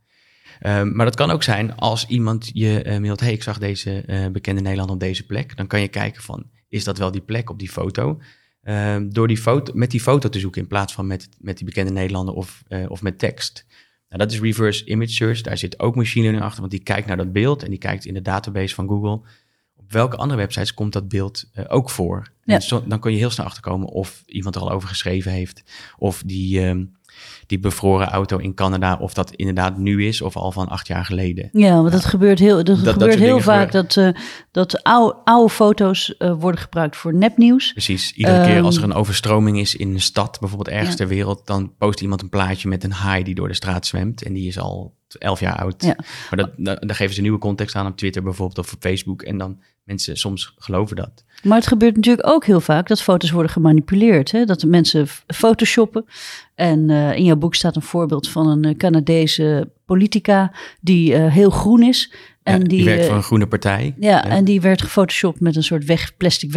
Um, maar dat kan ook zijn als iemand je uh, mailt, hey, ik zag deze uh, bekende Nederlander op deze plek. Dan kan je kijken van, is dat wel die plek op die foto? Um, door die foto, met die foto te zoeken in plaats van met, met die bekende Nederlander of, uh, of met tekst. Nou, dat is reverse image search. Daar zit ook machine learning achter, want die kijkt naar dat beeld en die kijkt in de database van Google. Op welke andere websites komt dat beeld ook voor? Ja. Zo, dan kun je heel snel achterkomen of iemand er al over geschreven heeft. Of die... Um, die bevroren auto in Canada, of dat inderdaad nu is of al van acht jaar geleden. Ja, want dat gebeurt heel, dat, dat gebeurt dat heel vaak dat, uh, dat oude, oude foto's uh, worden gebruikt voor nepnieuws. Precies. Iedere um, keer als er een overstroming is in een stad, bijvoorbeeld ergens ja. ter wereld, dan post iemand een plaatje met een haai die door de straat zwemt. En die is al elf jaar oud. Ja. Maar dat, da- daar geven ze nieuwe context aan op Twitter bijvoorbeeld of op Facebook. En dan mensen soms geloven dat. Maar het gebeurt natuurlijk ook heel vaak dat foto's worden gemanipuleerd. Hè? Dat de mensen photoshoppen. En eh, in jouw boek staat een voorbeeld van een eh, Canadese politica die eh, heel groen is. En Ja, die, die werkt voor een groene partij. Ja, en die werd gefotoshopt met een soort weg, plastic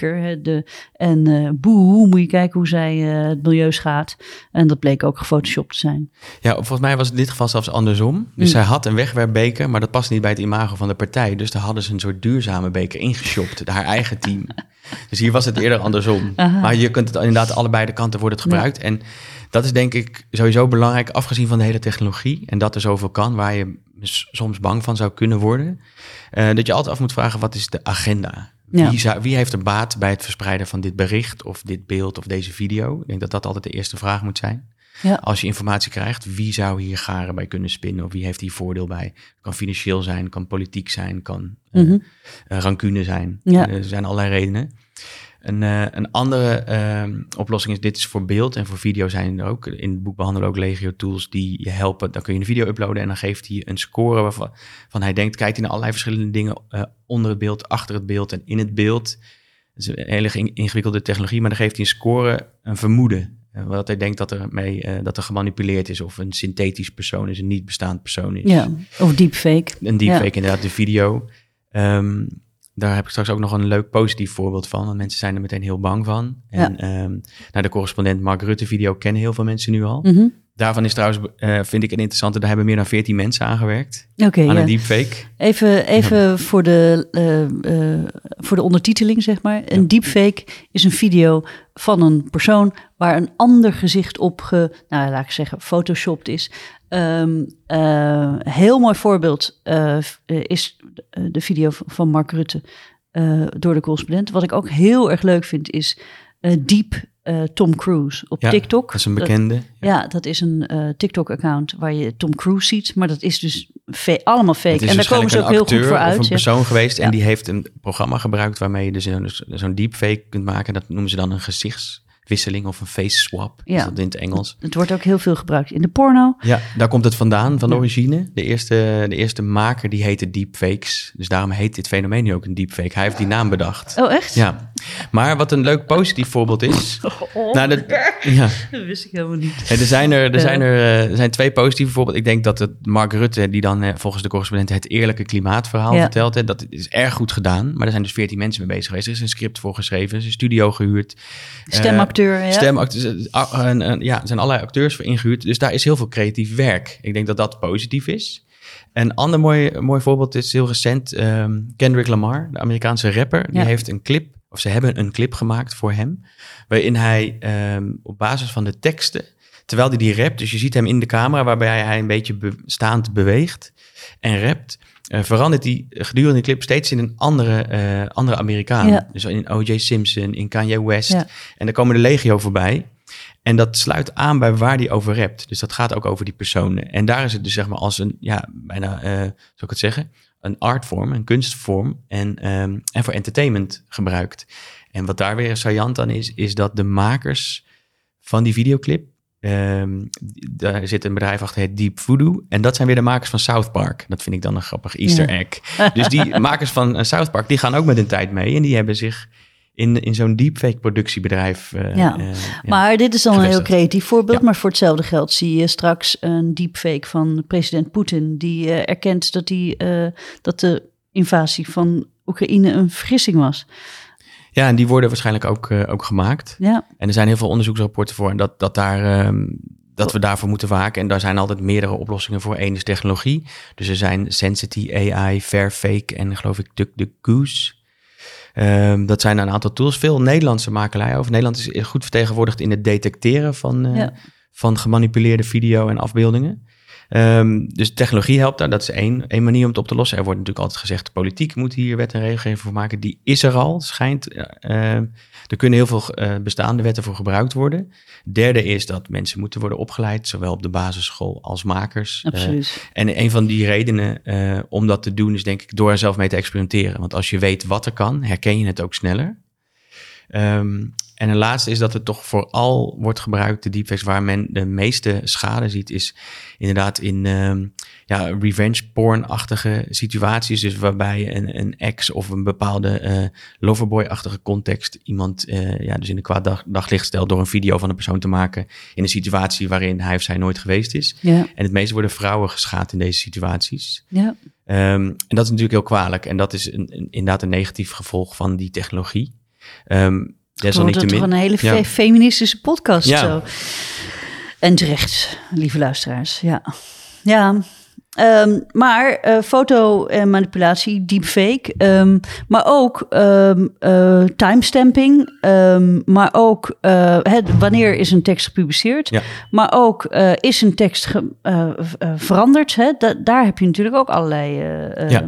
hè, De, en eh boe, moet je kijken hoe zij eh, het milieu schaadt. En dat bleek ook gefotoshopt te zijn. Ja, volgens mij was het in dit geval zelfs andersom. Dus Mm. zij had een wegwerpbeker, maar dat past niet bij het imago van de partij. Dus daar hadden ze een soort duurzame beker ingeshopt, haar eigen team. Dus hier was het eerder andersom. Aha. Maar je kunt het inderdaad allebei de kanten wordt het gebruikt. En dat is denk ik sowieso belangrijk, afgezien van de hele technologie. En dat er zoveel kan, waar je soms bang van zou kunnen worden. eh, dat je altijd af moet vragen, wat is de agenda? Ja. Wie, zou, wie heeft er baat bij het verspreiden van dit bericht of dit beeld of deze video? Ik denk dat dat altijd de eerste vraag moet zijn. Ja. Als je informatie krijgt, wie zou hier garen bij kunnen spinnen? Of wie heeft hier voordeel bij? Het kan financieel zijn, kan politiek zijn, kan eh, Mhm. eh, rancune zijn. Ja. Eh, er zijn allerlei redenen. Een, eh, een andere eh, oplossing is, dit is voor beeld en voor video zijn er ook. In het boek behandelen ook legio tools die je helpen. Dan kun je een video uploaden en dan geeft hij een score waarvan van hij denkt, kijkt hij naar allerlei verschillende dingen eh, onder het beeld, achter het beeld en in het beeld. Dat is een hele in- ingewikkelde technologie, maar dan geeft hij een score, een vermoeden. Eh, wat hij denkt dat er, mee, dat er gemanipuleerd is of een synthetisch persoon is, een niet bestaand persoon is. Ja, of deepfake. Een deepfake inderdaad, de video. Ehm, daar heb ik straks ook nog een leuk positief voorbeeld van. Want mensen zijn er meteen heel bang van. En ehm nou, de correspondent Mark Rutte video kennen heel veel mensen nu al. Mhm. Daarvan is trouwens, eh, vind ik een interessante, daar hebben meer dan 14 mensen aan gewerkt. Oké, aan ja. een deepfake. Even, even voor, de, eh, eh, voor de ondertiteling, zeg maar. Een deepfake is een video van een persoon waar een ander gezicht op, ge, nou laat ik zeggen, photoshopt is. Eh, heel mooi voorbeeld is de- de video van- Mark Rutte door de correspondent. Wat ik ook heel erg leuk vind is eh Eh, Tom Cruise op Ja, TikTok. Dat is een bekende. Ja, dat is een eh, TikTok-account waar je Tom Cruise ziet. Maar dat is dus allemaal fake. En daar komen ze ook heel goed voor uit. Of een ja. persoon geweest en die heeft een programma gebruikt waarmee je dus zo'n zo'n deepfake kunt maken. Dat noemen ze dan een gezichtswisseling of een face swap. Ja. Is dat in het Engels? Het wordt ook heel veel gebruikt in de porno. Ja, daar komt het vandaan, van de origine. De eerste, de eerste maker die heette deepfakes. Dus daarom heet dit fenomeen nu ook een deepfake. Hij heeft die naam bedacht. Oh, echt? Ja, maar wat een leuk positief voorbeeld is. Oh, Nou, de, ja. dat wist ik helemaal niet. Er, zijn er, er, zijn er, eh, er zijn twee positieve voorbeelden. Ik denk dat het Mark Rutte, die dan eh, volgens de correspondent het eerlijke klimaatverhaal Ja. vertelt, hè, dat is erg goed gedaan. Maar er zijn dus veertien mensen mee bezig geweest. Er is een script voor geschreven, er is een studio gehuurd. Stemacteur, ja. Stemacteurs, en- en- ja, er zijn allerlei acteurs voor ingehuurd. Dus daar is heel veel creatief werk. Ik denk dat dat positief is. Een ander mooi, mooi voorbeeld is heel recent. ehm, Kendrick Lamar, de Amerikaanse rapper, die Ja. heeft een clip, of ze hebben een clip gemaakt voor hem. Waarin hij ehm, op basis van de teksten, terwijl hij die rapt, dus je ziet hem in de camera waarbij hij een beetje be- staand beweegt en rapt. Eh, verandert hij gedurende de clip steeds in een andere, eh, andere Amerikaan. Ja. Dus in O.J. Simpson, in Kanye West. Ja. En dan komen de legio voorbij. En dat sluit aan bij waar die over rapt. Dus dat gaat ook over die personen. En daar is het dus zeg maar als een, ja, bijna, eh zou ik het zeggen, een artvorm, een kunstvorm en, ehm, en voor entertainment gebruikt. En wat daar weer saillant aan is, is dat de makers van die videoclip, ehm, daar zit een bedrijf achter, het Deep Voodoo. En dat zijn weer de makers van South Park. Dat vind ik dan een grappig Easter Ja. egg. Dus die makers van eh, South Park, die gaan ook met hun tijd mee. En die hebben zich in, in zo'n deepfake productiebedrijf. eh, Ja. ja. Maar dit is dan een heel creatief voorbeeld. Ja. Maar voor hetzelfde geld zie je straks een deepfake van president Poetin. Die erkent dat, die, dat de invasie van Oekraïne een vergissing was. Ja, en die worden waarschijnlijk ook, eh, ook gemaakt. Ja, En er zijn heel veel onderzoeksrapporten voor en dat, dat, daar, ehm, dat we daarvoor moeten waken. En daar zijn altijd meerdere oplossingen voor. Eén is technologie. Dus er zijn Sensity AI, Fairfake en geloof ik DuckDuckGoose. Ehm dat zijn een aantal tools. Veel Nederlandse makelij over. Nederland is goed vertegenwoordigd in het detecteren van, eh, Ja. van gemanipuleerde video en afbeeldingen. Ehm, dus technologie helpt daar. Dat is één, één manier om het op te lossen. Er wordt natuurlijk altijd gezegd, de politiek moet hier wet en regelgeving voor maken. Die is er al, schijnt. Eh, er kunnen heel veel eh, bestaande wetten voor gebruikt worden. Derde is dat mensen moeten worden opgeleid, zowel op de basisschool als makers. Eh, absoluut. en een van die redenen om dat te doen is denk ik door er zelf mee te experimenteren. Want als je weet wat er kan, herken je het ook sneller. Ehm, en een laatste is dat het toch vooral wordt gebruikt, de deepfakes, waar men de meeste schade ziet, is inderdaad in ehm, ja, revenge porn-achtige situaties. Dus waarbij een, een ex of een bepaalde uh, loverboy-achtige context iemand uh, ja, dus in een kwaad dag, daglicht stelt door een video van een persoon te maken in een situatie waarin hij of zij nooit geweest is. Ja. En het meeste worden vrouwen geschaad in deze situaties. Ja. Um, en dat is natuurlijk heel kwalijk. En dat is een, een, inderdaad een negatief gevolg van die technologie. Um, Desalniettemin. Het toch een hele fe feministische podcast ja. zo. En terecht, lieve luisteraars. Ja, ja Um, maar uh, fotomanipulatie, deepfake, um, maar ook um, uh, timestamping, maar ook uh, het, wanneer is een tekst gepubliceerd, ja. maar ook is een tekst ge, veranderd. Hè? Da daar heb je natuurlijk ook allerlei ja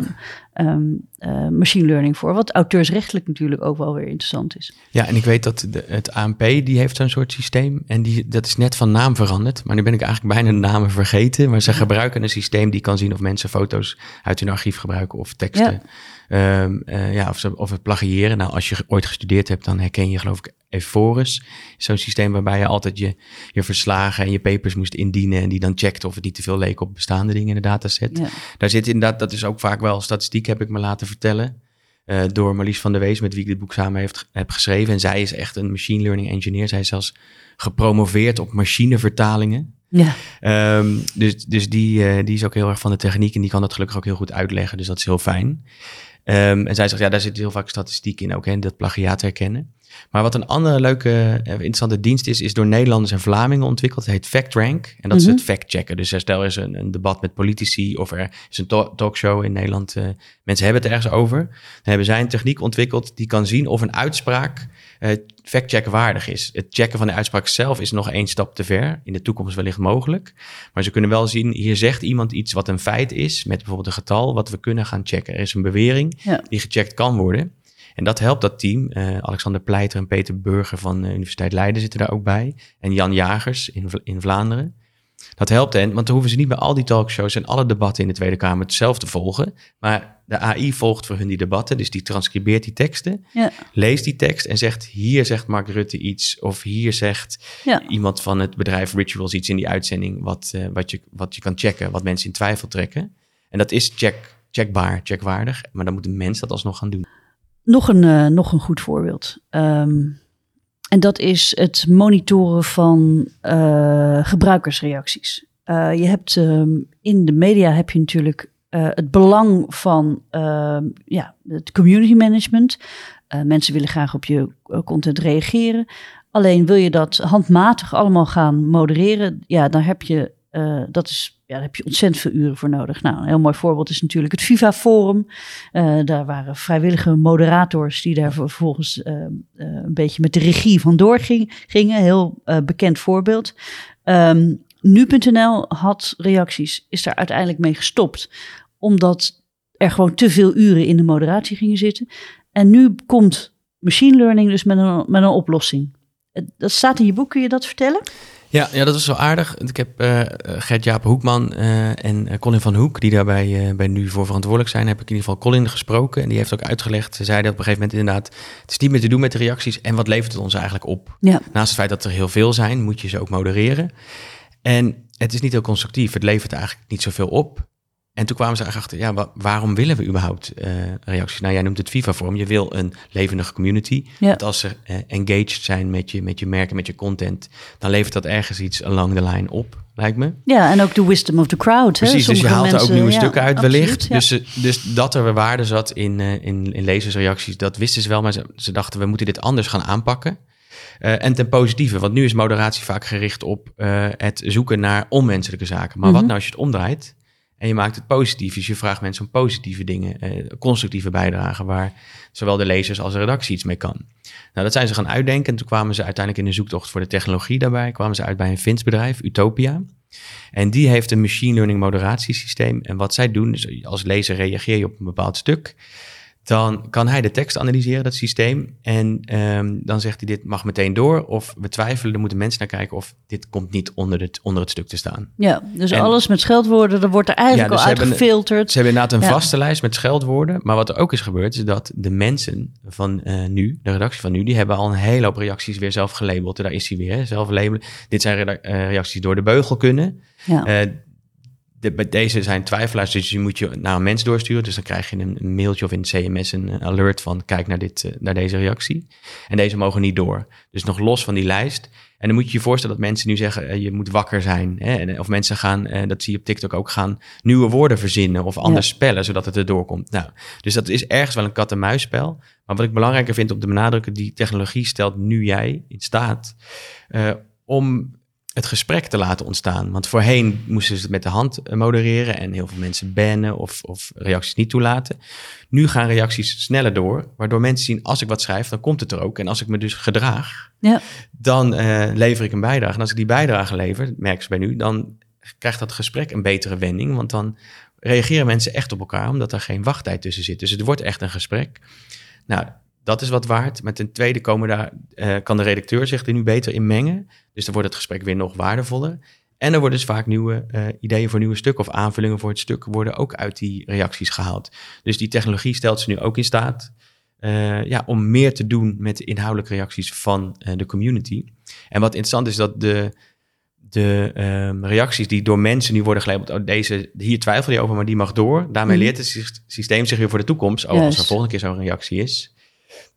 um, uh, machine learning voor. Wat auteursrechtelijk natuurlijk ook wel weer interessant is. Ja, en ik weet dat de, het ANP die heeft zo'n soort systeem. En die, dat is net van naam veranderd. Maar nu ben ik eigenlijk bijna de namen vergeten. Maar ze gebruiken een systeem die kan zien of mensen foto's uit hun archief gebruiken of teksten. Ja. Um, uh, ja, of, ze, of het plagiëren. Nou, als je ooit gestudeerd hebt, dan herken je geloof ik Eforus. Zo'n systeem waarbij je altijd je, je verslagen en je papers moest indienen. En die dan checkt of het niet te veel leek op bestaande dingen in de dataset. Ja. Daar zit inderdaad, dat is ook vaak wel statistiek, heb ik me laten vertellen. Uh, door Marlies van der Wees, met wie ik dit boek samen heeft, heb geschreven. En zij is echt een machine learning engineer. Zij is zelfs gepromoveerd op machinevertalingen. Ja. Um, dus dus die, uh, die is ook heel erg van de techniek en die kan dat gelukkig ook heel goed uitleggen. Dus dat is heel fijn. Um, en zij zegt, ja, daar zit heel vaak statistiek in ook, hè, dat plagiaat herkennen. Maar wat een andere leuke, uh, interessante dienst is, is door Nederlanders en Vlamingen ontwikkeld. Het heet FactRank. En dat is het mhm. fact-checken. Dus stel er is een, een, debat met politici of er is een talkshow in Nederland. Uh, mensen hebben het ergens over. Dan hebben zij een techniek ontwikkeld die kan zien of een uitspraak fact-check waardig is. Het checken van de uitspraak zelf is nog één stap te ver. In de toekomst wellicht mogelijk. Maar ze kunnen wel zien, hier zegt iemand iets wat een feit is, met bijvoorbeeld een getal, wat we kunnen gaan checken. Er is een bewering die gecheckt kan worden. En dat helpt dat team. Uh, Alexander Pleiter en Peter Burger van de Universiteit Leiden zitten daar ook bij. En Jan Jagers in, in Vlaanderen. Dat helpt hen, want dan hoeven ze niet bij al die talkshows en alle debatten in de Tweede Kamer hetzelfde te volgen. Maar de AI volgt voor hun die debatten, dus die transcribeert die teksten, ja. leest die tekst en zegt: Hier zegt Mark Rutte iets, of hier zegt ja. iemand van het bedrijf Rituals iets in die uitzending, wat, uh, wat, je, wat je kan checken, wat mensen in twijfel trekken. En dat is check, checkbaar, checkwaardig, maar dan moet een mens dat alsnog gaan doen. Nog een, uh, nog een goed voorbeeld. Um, en dat is het monitoren van uh, gebruikersreacties. Uh, je hebt um, in de media heb je natuurlijk het belang van ehm, ja, het community management. mensen willen graag op je content reageren. Alleen wil je dat handmatig allemaal gaan modereren, ja, dan heb je dat is, ja, daar heb je ontzettend veel uren voor nodig. Nou, een heel mooi voorbeeld is natuurlijk het Viva Forum. Uh, daar waren vrijwillige moderators die daar vervolgens uh, een beetje met de regie vandoor ging, gingen. Heel bekend voorbeeld. Um, Nu.nl had reacties, is daar uiteindelijk mee gestopt. Omdat er gewoon te veel uren in de moderatie gingen zitten. En nu komt machine learning dus met een, met een oplossing. Dat staat in je boek, kun je dat vertellen? Ja, ja, dat is wel aardig. Ik heb uh, Gert-Jaap Hoekman uh, en Colin van Hoek, die daarbij bij nu voor verantwoordelijk zijn, heb ik in ieder geval Colin gesproken. En die heeft ook uitgelegd, ze zeiden op een gegeven moment inderdaad, het is niet meer te doen met de reacties. En wat levert het ons eigenlijk op? Ja. Naast het feit dat er heel veel zijn, moet je ze ook modereren. En het is niet heel constructief. Het levert eigenlijk niet zoveel op. En toen kwamen ze eigenlijk achter, ja, waarom willen we überhaupt uh, reacties? Nou, jij noemt het FIFA-vorm. Je wil een levendige community. Ja. Dat als ze uh, engaged zijn met je, met je merken, met je content, dan levert dat ergens iets along the line op, lijkt me. Ja, en ook de wisdom of the crowd. Precies, dus je haalt er ook nieuwe stukken uit wellicht. dus, dus dat er waarde zat in, uh, in, in lezersreacties, dat wisten ze wel. Maar ze, ze dachten, we moeten dit anders gaan aanpakken. Uh, en ten positieve, want nu is moderatie vaak gericht op uh, het zoeken naar onmenselijke zaken. Maar wat mhm. nou als je het omdraait? En je maakt het positief. Dus je vraagt mensen om positieve dingen, eh, constructieve bijdragen, waar zowel de lezers als de redactie iets mee kan. Nou, dat zijn ze gaan uitdenken. En toen kwamen ze uiteindelijk in de zoektocht voor de technologie daarbij. Kwamen ze uit bij een Fins bedrijf, Utopia. En die heeft een machine learning moderatiesysteem. En wat zij doen, is als lezer reageer je op een bepaald stuk. Dan kan hij de tekst analyseren, dat systeem. En ehm, dan zegt hij, dit mag meteen door. Of we twijfelen, er moeten mensen naar kijken of dit komt niet onder het, onder het stuk te staan. Ja, dus alles met scheldwoorden, dat wordt er eigenlijk ja, dus al uitgefilterd. ze hebben inderdaad een vaste lijst met scheldwoorden. Maar wat er ook is gebeurd, is dat de mensen van uh, nu, de redactie van nu, die hebben al een hele hoop reacties weer zelf gelabeld. Daar is hij weer, zelf labelen. Dit zijn uh, reacties die door de beugel kunnen. Ja. Uh, de, bij deze zijn twijfelaars, dus je moet je naar een mens doorsturen. Dus dan krijg je een, mailtje of in het CMS een alert van kijk naar, dit, eh, naar deze reactie. En deze mogen niet door. Dus nog los van die lijst. En dan moet je je voorstellen dat mensen nu zeggen, uh, je moet wakker zijn. Hè? Of mensen gaan, uh, dat zie je op TikTok ook, gaan nieuwe woorden verzinnen of anders spellen, zodat het erdoor komt. Nou, dus dat is ergens wel een kat-en-muisspel. Maar wat ik belangrijker vind om te benadrukken, die technologie stelt nu jij in staat om het gesprek te laten ontstaan. Want voorheen moesten ze het met de hand eh, modereren en heel veel mensen bannen of, of reacties niet toelaten. Nu gaan reacties sneller door, waardoor mensen zien als ik wat schrijf, dan komt het er ook. En als ik me dus gedraag, ja. dan uh, lever ik een bijdrage. En als ik die bijdrage lever, merk ze bij nu, dan krijgt dat gesprek een betere wending. Want dan reageren mensen echt op elkaar, omdat er geen wachttijd tussen zit. Dus het wordt echt een gesprek. Nou, dat is wat waard. Met een tweede komen daar, uh, kan de redacteur zich er nu beter in mengen. Dus dan wordt het gesprek weer nog waardevoller. En er worden dus vaak nieuwe uh, ideeën voor nieuwe stukken of aanvullingen voor het stuk worden ook uit die reacties gehaald. Dus die technologie stelt ze nu ook in staat uh, ja, om meer te doen met de inhoudelijke reacties van de community. En wat interessant is dat de, de um, reacties die door mensen nu worden gelabeld, oh, deze, hier twijfel je over, maar die mag door. Daarmee mhm. leert het systeem zich weer voor de toekomst, oh, als er volgende keer zo'n reactie is,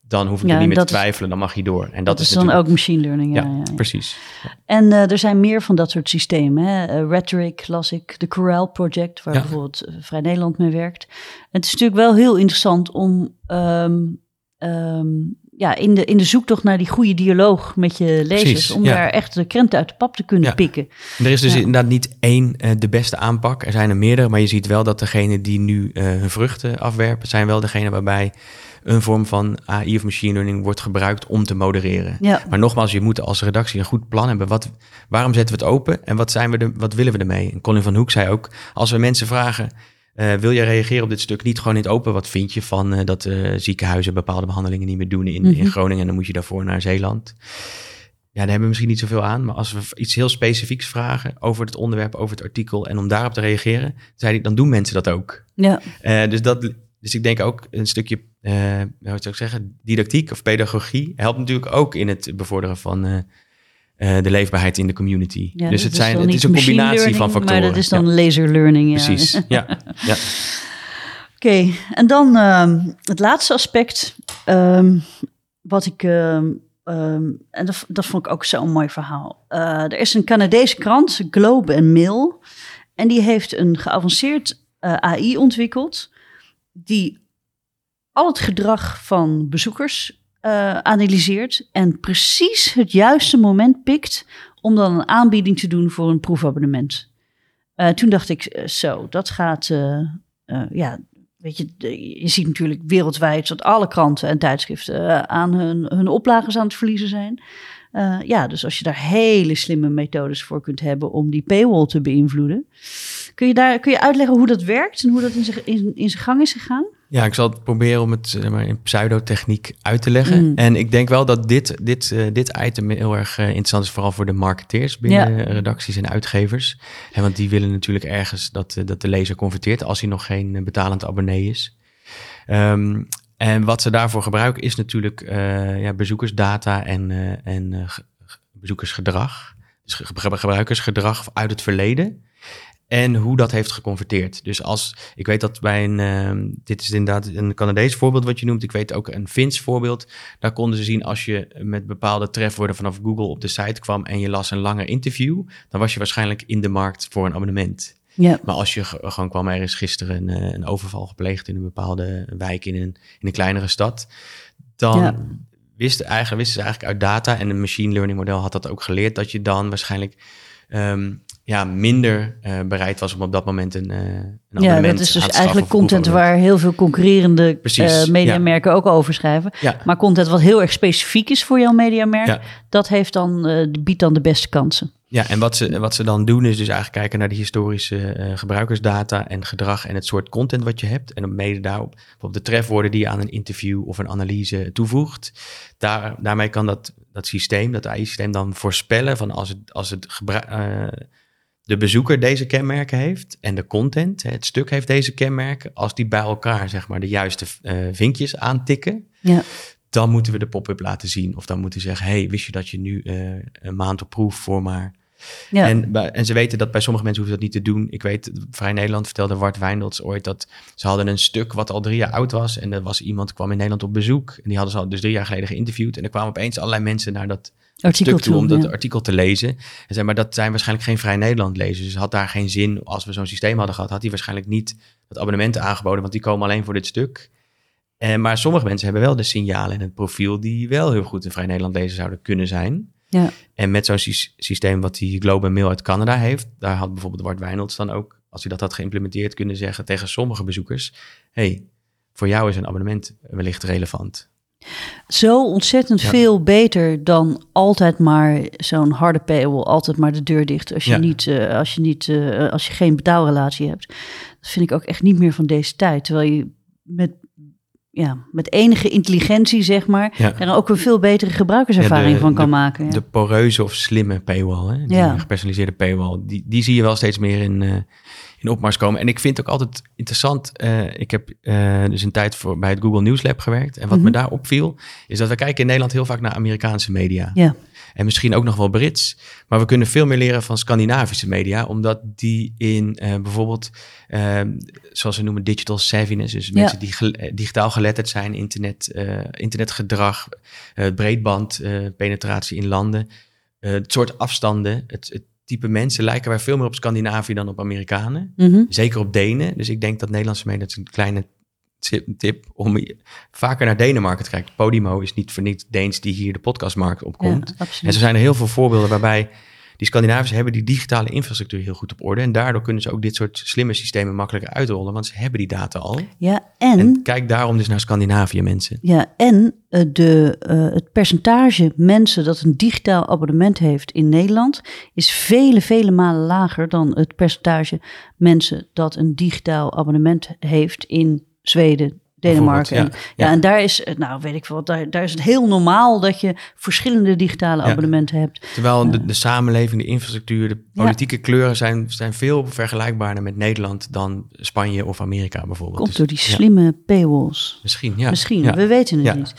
dan hoef ik er niet meer te twijfelen, dan mag je door. En dat, is, dan ook machine learning. Ja, ja, precies. En uh, er zijn meer van dat soort systemen. Hè? Uh, Rhetoric las ik, de Corel Project, waar bijvoorbeeld uh, Vrij Nederland mee werkt. het is natuurlijk wel heel interessant om um, um, ja, in, de, in de zoektocht naar die goede dialoog met je lezers, om daar echt de krenten uit de pap te kunnen pikken. Er is dus inderdaad niet één de beste aanpak. Er zijn er meerdere, maar je ziet wel dat degene die nu hun vruchten afwerpen, zijn wel degene waarbij een vorm van AI of machine learning wordt gebruikt om te modereren. Ja. Maar nogmaals, je moet als redactie een goed plan hebben. Wat, waarom zetten we het open en wat, zijn we de, wat willen we ermee? En Colin van Hoek zei ook, als we mensen vragen... Uh, wil jij reageren op dit stuk? Niet gewoon in het open. Wat vind je van uh, dat uh, ziekenhuizen bepaalde behandelingen niet meer doen in, in mhm. Groningen? En dan moet je daarvoor naar Zeeland. Ja, daar hebben we misschien niet zoveel aan. Maar als we iets heel specifieks vragen over het onderwerp, over het artikel en om daarop te reageren, zei hij, dan doen mensen dat ook. Ja. dus dat dus ik denk ook een stukje, uh, hoe zou ik zeggen, didactiek of pedagogie helpt natuurlijk ook in het bevorderen van uh, uh, de leefbaarheid in de community. Ja, dus het, zijn, het is een combinatie van factoren. Maar dat is dan laser learning. Ja. Precies, ja. ja. Oké, okay. en dan uh, het laatste aspect, um, wat ik, um, en dat, dat, vond ik ook zo'n mooi verhaal. er is een Canadese krant, Globe and Mail, en die heeft een geavanceerd AI ontwikkeld die al het gedrag van bezoekers uh, analyseert en precies het juiste moment pikt om dan een aanbieding te doen voor een proefabonnement. Uh, toen dacht ik, uh, zo, dat gaat, ja, weet je, je ziet natuurlijk wereldwijd dat alle kranten en tijdschriften aan hun, hun oplages aan het verliezen zijn. ja, dus als je daar hele slimme methodes voor kunt hebben om die paywall te beïnvloeden, Kun je, daar, kun je uitleggen hoe dat werkt en hoe dat in zijn, in, in zijn gang is gegaan? Ja, ik zal het proberen om het zeg maar, in pseudotechniek uit te leggen. Mm. En ik denk wel dat dit, dit, uh, dit item heel erg uh, interessant is, vooral voor de marketeers binnen redacties en uitgevers. En want die willen natuurlijk ergens dat, uh, dat de lezer converteert als hij nog geen betalend abonnee is. Um, en wat ze daarvoor gebruiken is natuurlijk ja, bezoekersdata en, en bezoekersgedrag. Dus gebruikersgedrag uit het verleden en hoe dat heeft geconverteerd. Dus als ik weet dat bij een, uh, dit is inderdaad een Canadees voorbeeld wat je noemt. Ik weet ook een Fins voorbeeld. Daar konden ze zien als je met bepaalde trefwoorden vanaf Google op de site kwam en je las een langer interview, dan was je waarschijnlijk in de markt voor een abonnement. Ja. Maar als je gewoon kwam, er is gisteren een, eh, een overval gepleegd in een bepaalde wijk in een, in een kleinere stad, dan ja. wisten, eigenlijk, wisten ze eigenlijk uit data en een machine learning model had dat ook geleerd dat je dan waarschijnlijk um, ja, minder uh, bereid was om op dat moment een, uh, een Ja, dat is dus eigenlijk content waar heel veel concurrerende uh, mediamerken ook over schrijven. Ja. Maar content wat heel erg specifiek is voor jouw mediamerk, dat heeft dan, biedt dan de beste kansen. Ja, en wat ze, wat ze dan doen is dus eigenlijk kijken naar de historische gebruikersdata en gedrag en het soort content wat je hebt. En mede daarop, op de trefwoorden die je aan een interview of een analyse toevoegt. Daar, daarmee kan dat, dat systeem, dat AI-systeem dan voorspellen van als het, als het uh, de bezoeker deze kenmerken heeft en de content, het stuk heeft deze kenmerken, als die bij elkaar zeg maar de juiste uh, vinkjes aantikken, ja. dan moeten we de pop-up laten zien. Of dan moeten we zeggen, hey, wist je dat je nu een maand op proef voor maar ja. En, en ze weten dat bij sommige mensen hoeven dat niet te doen. Ik weet, Vrij Nederland vertelde Wart Wijndels ooit dat ze hadden een stuk wat al drie jaar oud was. En er was iemand kwam in Nederland op bezoek. En die hadden ze al dus drie jaar geleden geïnterviewd. En er kwamen opeens allerlei mensen naar dat artikel stuk toe om dat artikel te lezen. En zei, maar dat zijn waarschijnlijk geen Vrij Nederland lezers. Dus had daar geen zin, als we zo'n systeem hadden gehad, had hij waarschijnlijk niet het abonnement aangeboden. Want die komen alleen voor dit stuk. En, eh, maar sommige mensen hebben wel de signalen in het profiel die wel heel goed een Vrij Nederland lezer zouden kunnen zijn. Ja. En met zo'n systeem wat die Globe Mail uit Canada heeft, daar had bijvoorbeeld Wart Wijnolds dan ook, als hij dat had geïmplementeerd, kunnen zeggen tegen sommige bezoekers: hey, voor jou is een abonnement wellicht relevant. Zo ontzettend veel beter dan altijd maar zo'n harde paywall, altijd maar de deur dicht als je, niet, uh, als, je niet uh, als je geen betaalrelatie hebt. Dat vind ik ook echt niet meer van deze tijd. Terwijl je met ja, met enige intelligentie, zeg maar, ja. er ook een veel betere gebruikerservaring van kan maken. Ja. De poreuze of slimme paywall, hè? Die gepersonaliseerde paywall, die, die zie je wel steeds meer in, uh, in opmars komen. En ik vind het ook altijd interessant. Uh, ik heb uh, dus een tijd voor, bij het Google News Lab gewerkt. En wat me mhm. daar opviel, is dat we kijken in Nederland heel vaak naar Amerikaanse media. Ja. En misschien ook nog wel Brits. Maar we kunnen veel meer leren van Scandinavische media, omdat die in uh, bijvoorbeeld, uh, zoals we noemen, digital savviness, dus mensen die ge digitaal geletterd zijn, internet, internetgedrag, breedband, penetratie in landen, het soort afstanden, het, het, type mensen lijken wij veel meer op Scandinavië dan op Amerikanen. Mm -hmm. Zeker op Denen. Dus ik denk dat Nederlandse media, dat is een kleine tip om vaker naar Denemarken te kijken. Podimo is niet voor niets Deens die hier de podcastmarkt opkomt. Ja, en zo zijn er heel veel voorbeelden waarbij die Scandinavische hebben die digitale infrastructuur heel goed op orde. En daardoor kunnen ze ook dit soort slimme systemen makkelijker uitrollen, want ze hebben die data al. Ja, en, kijk daarom dus naar Scandinavië mensen. Ja, en uh, de, uh, het percentage mensen dat een digitaal abonnement heeft in Nederland is vele, vele malen lager dan het percentage mensen dat een digitaal abonnement heeft in Zweden, Denemarken. Ja, ja, en daar is, nou weet ik wel, daar, daar is het heel normaal dat je verschillende digitale abonnementen hebt. Terwijl de, de samenleving, de infrastructuur, de politieke kleuren zijn, zijn veel vergelijkbaarder met Nederland dan Spanje of Amerika bijvoorbeeld. Komt dus door die slimme paywalls. Misschien, ja. Misschien, we weten het niet.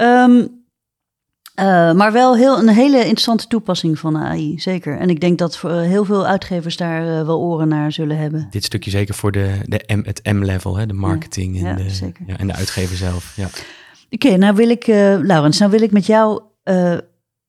Um, uh, maar wel heel, een hele interessante toepassing van AI, zeker. En ik denk dat voor heel veel uitgevers daar uh, wel oren naar zullen hebben. Dit stukje zeker voor de, de M, het M-level, de marketing ja, en, ja, de, ja, en de uitgever zelf. Ja. Oké, okay, nou wil ik, Laurens, nou wil ik met jou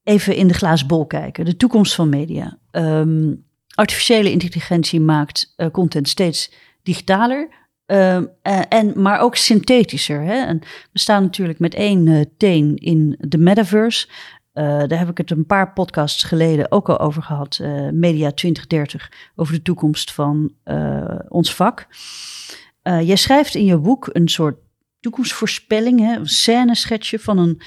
even in de glazen bol kijken. De toekomst van media. Um, artificiële intelligentie maakt content steeds digitaler. Uh, en, maar ook synthetischer. Hè? En we staan natuurlijk met één uh, teen in de metaverse. Uh, daar heb ik het een paar podcasts geleden ook al over gehad. Media 2030, over de toekomst van ons vak. jij schrijft in je boek een soort toekomstvoorspelling, hè? een scène schetsje van een,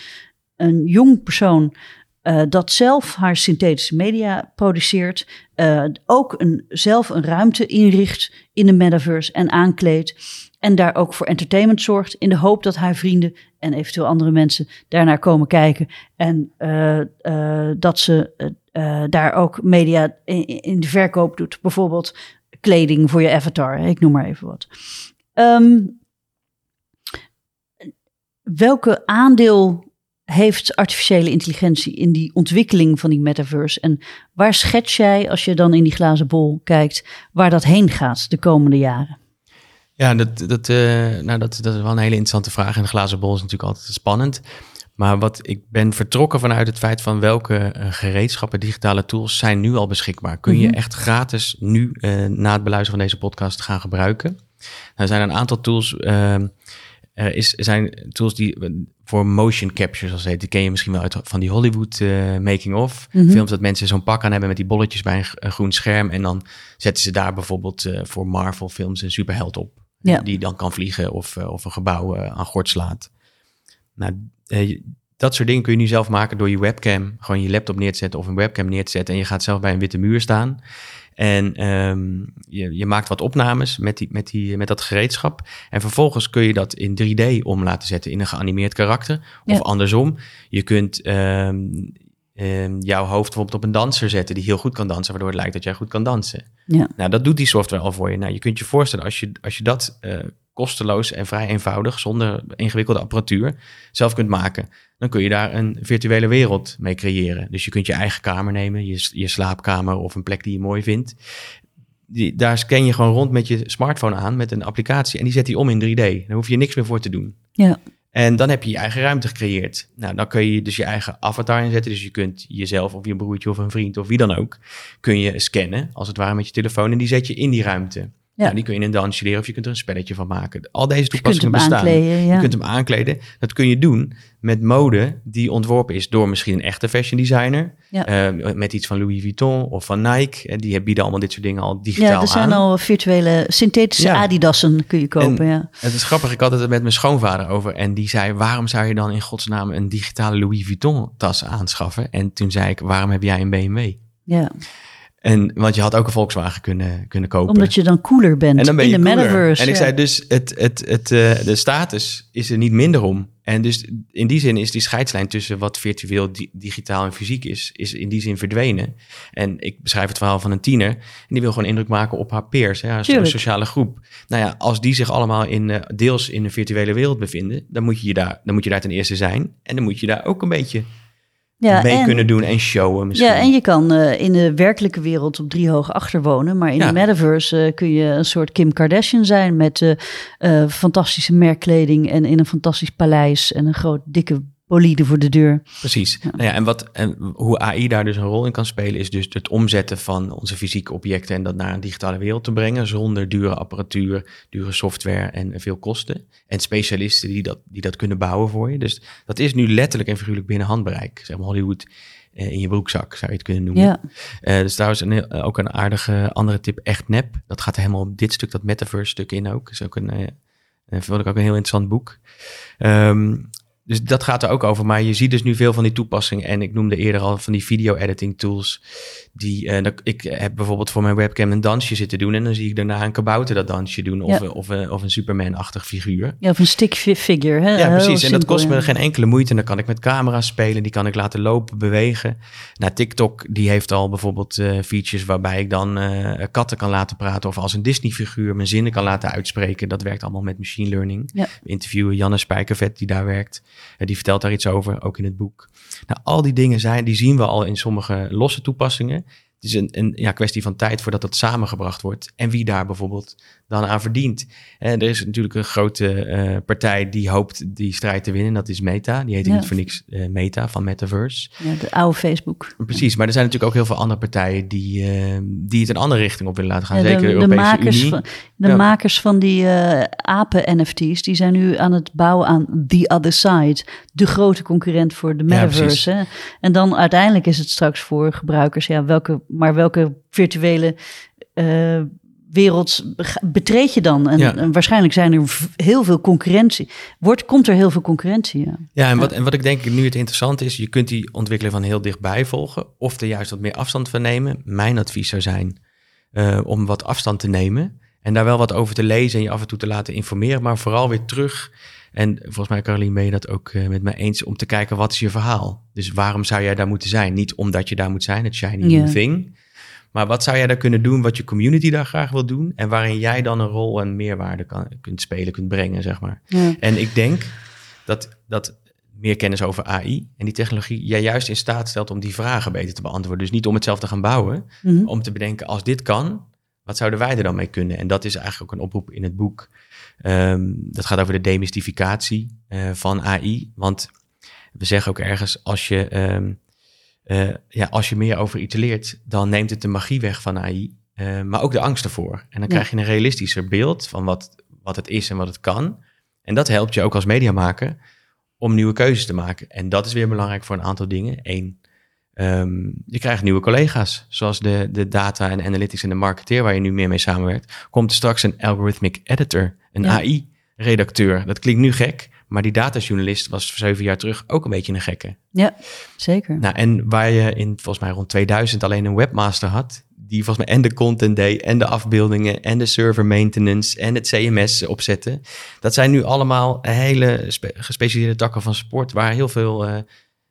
een jong persoon uh, dat zelf haar synthetische media produceert, uh, ook een, zelf een ruimte inricht in de metaverse en aankleedt. En daar ook voor entertainment zorgt in de hoop dat haar vrienden en eventueel andere mensen daarnaar komen kijken. En uh, dat ze daar ook media in, de verkoop doet. Bijvoorbeeld kleding voor je avatar, ik noem maar even wat. Um, welke aandeel heeft artificiële intelligentie in die ontwikkeling van die metaverse? En waar schets jij, als je dan in die glazen bol kijkt, waar dat heen gaat de komende jaren? Ja, dat, dat, uh, nou, dat, dat is wel een hele interessante vraag. En de glazen bol is natuurlijk altijd spannend. Maar wat ik ben vertrokken vanuit het feit van welke uh, gereedschappen, digitale tools zijn nu al beschikbaar. Kun je mhm. echt gratis nu uh, na het beluisteren van deze podcast gaan gebruiken? Nou, er zijn een aantal tools. Ehm, er is, zijn tools die voor motion capture, zoals heet. Die ken je misschien wel uit van die Hollywood uh, making-of. Mhm. Films dat mensen zo'n pak aan hebben met die bolletjes bij een, groen scherm. En dan zetten ze daar bijvoorbeeld uh, voor Marvel films een superheld op. Die dan kan vliegen of, uh, of een gebouw aan gort slaat. Nou, dat soort dingen kun je nu zelf maken door je webcam. Gewoon je laptop neer te zetten of een webcam neer te zetten. En je gaat zelf bij een witte muur staan. En ehm, je, je, maakt wat opnames met, die, met, die, met dat gereedschap. En vervolgens kun je dat in 3D om laten zetten in een geanimeerd karakter. Of andersom, je kunt ehm, ehm, jouw hoofd bijvoorbeeld op een danser zetten die heel goed kan dansen, waardoor het lijkt dat jij goed kan dansen. Ja. Nou, dat doet die software al voor je. Nou, je kunt je voorstellen als je, als je dat uh, kosteloos en vrij eenvoudig, zonder ingewikkelde apparatuur, zelf kunt maken, dan kun je daar een virtuele wereld mee creëren. Dus je kunt je eigen kamer nemen, je, je slaapkamer of een plek die je mooi vindt. Die, daar scan je gewoon rond met je smartphone aan met een applicatie en die zet die om in 3D. Daar hoef je niks meer voor te doen. Ja. En dan heb je je eigen ruimte gecreëerd. Nou, dan kun je dus je eigen avatar inzetten. Dus je kunt jezelf of je broertje of een vriend of wie dan ook, kun je scannen, als het ware met je telefoon. En die zet je in die ruimte. Ja. Nou, die kun je in een dansje leren of je kunt er een spelletje van maken. Al deze toepassingen bestaan. Je kunt hem aankleden. Dat kun je doen met mode die ontworpen is door misschien een echte fashion designer. Ja. Uh, met iets van Louis Vuitton of van Nike. En die bieden allemaal dit soort dingen al digitaal aan. Ja, er zijn al virtuele synthetische ja. Adidassen kun je kopen. ja. Het is grappig, ik had het met mijn schoonvader over. En die zei, waarom zou je dan in godsnaam een digitale Louis Vuitton tas aanschaffen? En toen zei ik, waarom heb jij een BMW? Ja. En, want je had ook een Volkswagen kunnen, kunnen kopen. Omdat je dan cooler bent en dan ben je in de metaverse. En ik zei dus, het, het, het, uh, de status is er niet minder om. En dus in die zin is die scheidslijn tussen wat virtueel, digitaal en fysiek is, is in die zin verdwenen. En ik beschrijf het verhaal van een tiener. En die wil gewoon indruk maken op haar peers, hè, haar sociale groep. Nou ja, als die zich allemaal in, uh, deels in een virtuele wereld bevinden, dan moet, je daar, dan moet je daar ten eerste zijn. En dan moet je daar ook een beetje ja, mee kunnen doen en showen misschien. Ja, en je kan uh, in de werkelijke wereld op drie hoog achter wonen. Maar in de metaverse uh, kun je een soort Kim Kardashian zijn met uh, fantastische merkkleding en in een fantastisch paleis en een groot dikke bolide voor de deur. Precies. Nou ja, en, wat, en hoe AI daar dus een rol in kan spelen, is dus het omzetten van onze fysieke objecten en dat naar een digitale wereld te brengen, zonder dure apparatuur, dure software en veel kosten. En specialisten die dat, die dat kunnen bouwen voor je. Dus dat is nu letterlijk en figuurlijk binnen handbereik. Zeg maar Hollywood eh, in je broekzak, zou je het kunnen noemen. Ja. Uh, dus trouwens een, uh, ook een aardige andere tip, echt nep. Dat gaat helemaal op dit stuk, dat metaverse stuk in ook. is ook een, uh, vond ik ook een heel interessant boek. Um, dus dat gaat er ook over. Maar je ziet dus nu veel van die toepassingen. En ik noemde eerder al van die video-editing tools. Die, uh, ik heb bijvoorbeeld voor mijn webcam een dansje zitten doen. En dan zie ik daarna een kabouter dat dansje doen. Of, of, een, of een Superman-achtig figuur. Ja, of een stick figure. Hè? Ja, precies. en dat kost me geen enkele moeite. En dan kan ik met camera's spelen. Die kan ik laten lopen, bewegen. Nou, TikTok die heeft al bijvoorbeeld uh, features waarbij ik dan uh, katten kan laten praten. Of als een Disney-figuur mijn zinnen kan laten uitspreken. Dat werkt allemaal met machine learning. Ja. We interviewen Janne Spijkervet die daar werkt. Die vertelt daar iets over, ook in het boek. Nou, al die dingen zijn, die zien we al in sommige losse toepassingen. Het is een, een ja, kwestie van tijd voordat dat samengebracht wordt. En wie daar bijvoorbeeld dan aan verdient. En er is natuurlijk een grote uh, partij die hoopt die strijd te winnen. Dat is Meta. Die heet ja. niet voor niks uh, Meta van Metaverse. Ja, de oude Facebook. Precies, maar er zijn natuurlijk ook heel veel andere partijen die, uh, die het een andere richting op willen laten gaan. Ja, Zeker de, de Europese makers Unie. Van, de ja. makers van die apen-NFT's, die zijn nu aan het bouwen aan The Other Side. De grote concurrent voor de Metaverse. hè? En dan uiteindelijk is het straks voor gebruikers, ja, welke, maar welke virtuele wereld betreed je dan? En, ja. en, waarschijnlijk zijn er heel veel concurrentie. Wordt, komt er heel veel concurrentie? Ja, ja en, wat, en wat ik denk nu het interessante is, je kunt die ontwikkeling van heel dichtbij volgen of er juist wat meer afstand van nemen. Mijn advies zou zijn uh, om wat afstand te nemen en daar wel wat over te lezen en je af en toe te laten informeren, maar vooral weer terug. En volgens mij, Caroline, ben je dat ook uh, met mij eens om te kijken wat is je verhaal? Dus waarom zou jij daar moeten zijn? Niet omdat je daar moet zijn, het shiny new thing. Maar wat zou jij daar kunnen doen wat je community daar graag wil doen? En waarin jij dan een rol en meerwaarde kan, kunt spelen, kunt brengen, zeg maar. En ik denk dat, dat meer kennis over AI en die technologie jij juist in staat stelt om die vragen beter te beantwoorden. Dus niet om het zelf te gaan bouwen, mm -hmm. om te bedenken, als dit kan, wat zouden wij er dan mee kunnen? En dat is eigenlijk ook een oproep in het boek. Um, dat gaat over de demystificatie uh, van AI. Want we zeggen ook ergens, als je... Um, uh, ja, als je meer over iets leert, dan neemt het de magie weg van AI, uh, maar ook de angst ervoor. En dan krijg je een realistischer beeld van wat, wat het is en wat het kan. En dat helpt je ook als mediamaker om nieuwe keuzes te maken. En dat is weer belangrijk voor een aantal dingen. Eén, um, je krijgt nieuwe collega's, zoals de, de data en analytics en de marketeer, waar je nu meer mee samenwerkt. Komt er straks een algorithmic editor, een ja. AI-redacteur. Dat klinkt nu gek, Maar die datajournalist was zeven jaar terug ook een beetje een gekke. Ja, zeker. Nou, en waar je in volgens mij rond 2000 alleen een webmaster had, die volgens mij en de content deed en de afbeeldingen en de server maintenance en het CMS opzetten. Dat zijn nu allemaal hele gespecialiseerde takken van sport waar heel veel uh,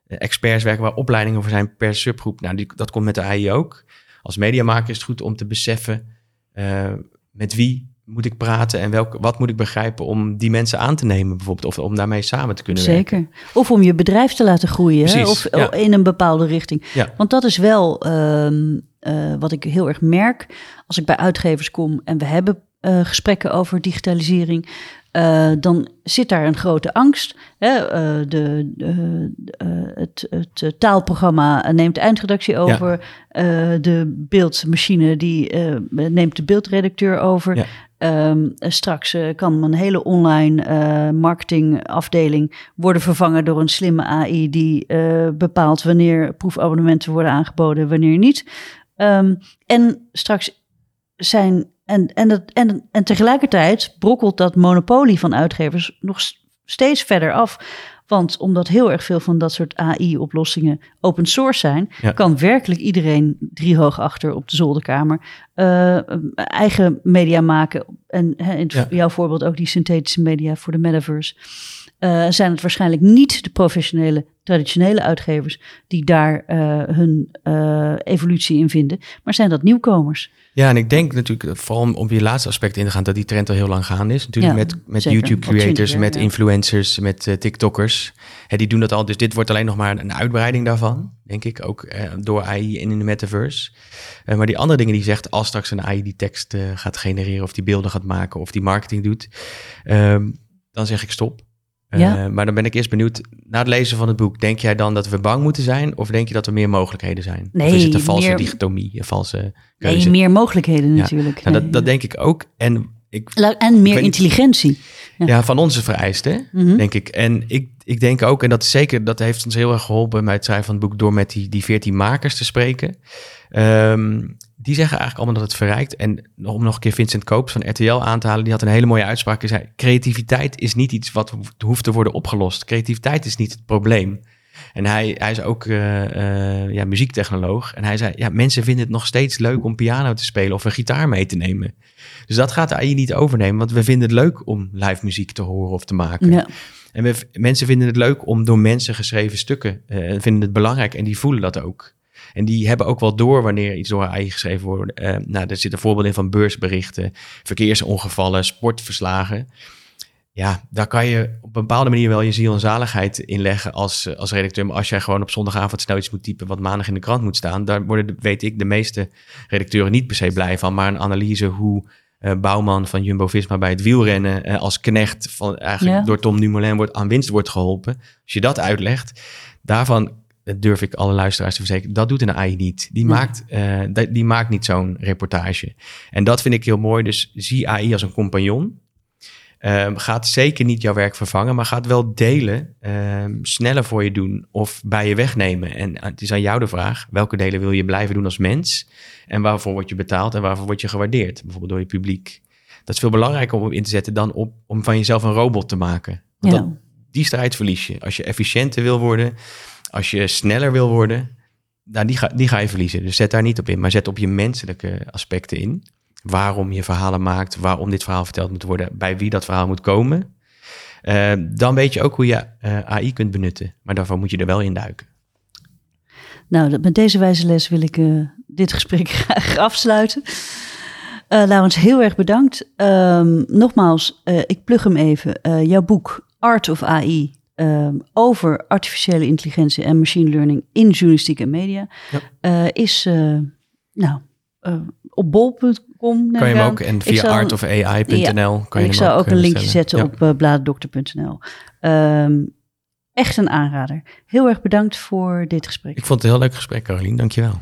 experts werken, waar opleidingen voor zijn per subgroep. Nou, die, dat komt met de AI ook. Als mediamaker is het goed om te beseffen uh, met wie moet ik praten en welk, wat moet ik begrijpen om die mensen aan te nemen bijvoorbeeld of om daarmee samen te kunnen Zeker. werken. Of om je bedrijf te laten groeien Precies, of in een bepaalde richting. Ja. Want dat is wel uh, uh, wat ik heel erg merk als ik bij uitgevers kom en we hebben uh, gesprekken over digitalisering. Uh, dan zit daar een grote angst. Hè? Uh, de, de het, het, taalprogramma neemt de eindredactie over. Ja. de beeldmachine die, neemt de beeldredacteur over. Ja. Um, straks uh, kan een hele online uh, marketingafdeling worden vervangen door een slimme AI die uh, bepaalt wanneer proefabonnementen worden aangeboden, wanneer niet. Um, en straks zijn. En, en, dat, en, en tegelijkertijd brokkelt dat monopolie van uitgevers nog steeds verder af. Want omdat heel erg veel van dat soort AI-oplossingen open source zijn, ja. kan werkelijk iedereen driehoog achter op de zolderkamer uh, eigen media maken. En in ja. jouw voorbeeld ook die synthetische media voor de metaverse. Uh, zijn het waarschijnlijk niet de professionele, traditionele uitgevers die daar uh, hun evolutie in vinden, maar zijn dat nieuwkomers. Ja, en ik denk natuurlijk, vooral om op je laatste aspect in te gaan, dat die trend al heel lang gaande is. Natuurlijk ja, met, met YouTube-creators, met ja. influencers, met TikTokkers. Hè, die doen dat al, dus dit wordt alleen nog maar een uitbreiding daarvan, denk ik, ook door AI in, in de metaverse. maar die andere dingen die zegt, als straks een AI die tekst gaat genereren, of die beelden gaat maken, of die marketing doet, ehm, dan zeg ik stop. Ja. Uh, maar dan ben ik eerst benieuwd, na het lezen van het boek, denk jij dan dat we bang moeten zijn? Of denk je dat er meer mogelijkheden zijn? Nee, of is het een valse meer... dichotomie, een valse keuze? Nee, meer mogelijkheden natuurlijk. Nou, dat, dat denk ik ook. En, ik, en meer intelligentie. Ja. ja. van onze vereisten, mm -hmm. denk ik. En ik, ik denk ook, en dat is zeker, dat heeft ons heel erg geholpen bij het schrijven van het boek, door met die, die 14 makers te spreken. Um, die zeggen eigenlijk allemaal dat het verrijkt. En om nog een keer Vincent Koops van RTL aan te halen, die had een hele mooie uitspraak. Hij zei, creativiteit is niet iets wat hoeft te worden opgelost. Creativiteit is niet het probleem. En hij, hij is ook uh, uh, ja, muziektechnoloog. En hij zei, ja, mensen vinden het nog steeds leuk om piano te spelen of een gitaar mee te nemen. Dus dat gaat de AI niet overnemen, want we vinden het leuk om live muziek te horen of te maken. Ja. En we, mensen vinden het leuk om door mensen geschreven stukken, uh, vinden het belangrijk en die voelen dat ook. En die hebben ook wel door wanneer iets door AI geschreven wordt. Uh, nou, er zitten voorbeelden in van beursberichten, verkeersongevallen, sportverslagen. Ja, daar kan je op een bepaalde manier wel je ziel en zaligheid in leggen als, als redacteur. Maar als jij gewoon op zondagavond snel iets moet typen wat maandag in de krant moet staan, daar worden, weet ik, de meeste redacteuren niet per se blij van. Maar een analyse hoe uh, Bouwman van Jumbo-Visma bij het wielrennen uh, als knecht van eigenlijk ja. door Tom Dumoulin wordt, aan winst wordt geholpen. Als je dat uitlegt, daarvan durf ik alle luisteraars te verzekeren, dat doet een AI niet. Die, maakt, uh, die maakt niet zo'n reportage. En dat vind ik heel mooi. Dus zie AI als een compagnon. Um, gaat zeker niet jouw werk vervangen, maar gaat wel delen, um, sneller voor je doen of bij je wegnemen. En het is aan jou de vraag, welke delen wil je blijven doen als mens? En waarvoor word je betaald en waarvoor word je gewaardeerd? Bijvoorbeeld door je publiek. Dat is veel belangrijker om in te zetten dan op, om van jezelf een robot te maken. Want ja. dat, die strijd verlies je. Als je efficiënter wil worden, als je sneller wil worden, nou, die, ga, die ga je verliezen. Dus zet daar niet op in, maar zet op je menselijke aspecten in. Waarom je verhalen maakt, waarom dit verhaal verteld moet worden, bij wie dat verhaal moet komen. Uh, dan weet je ook hoe je uh, AI kunt benutten. Maar daarvoor moet je er wel in duiken. Nou, met deze wijze les wil ik uh, dit gesprek graag afsluiten. Uh, Laurens, heel erg bedankt. Um, nogmaals, ik plug hem even. jouw boek Art of AI Um, over artificiële intelligentie en machine learning in journalistiek en media ja. uh, is uh, nou, uh, op bol.com. Kan je hem ook en via artofai.nl ja, kan je Ik zou ook, een linkje zetten ja. op bladerdokter.nl. Um, echt een aanrader. Heel erg bedankt voor dit gesprek. Ik vond het een heel leuk gesprek, Caroline. Dankjewel.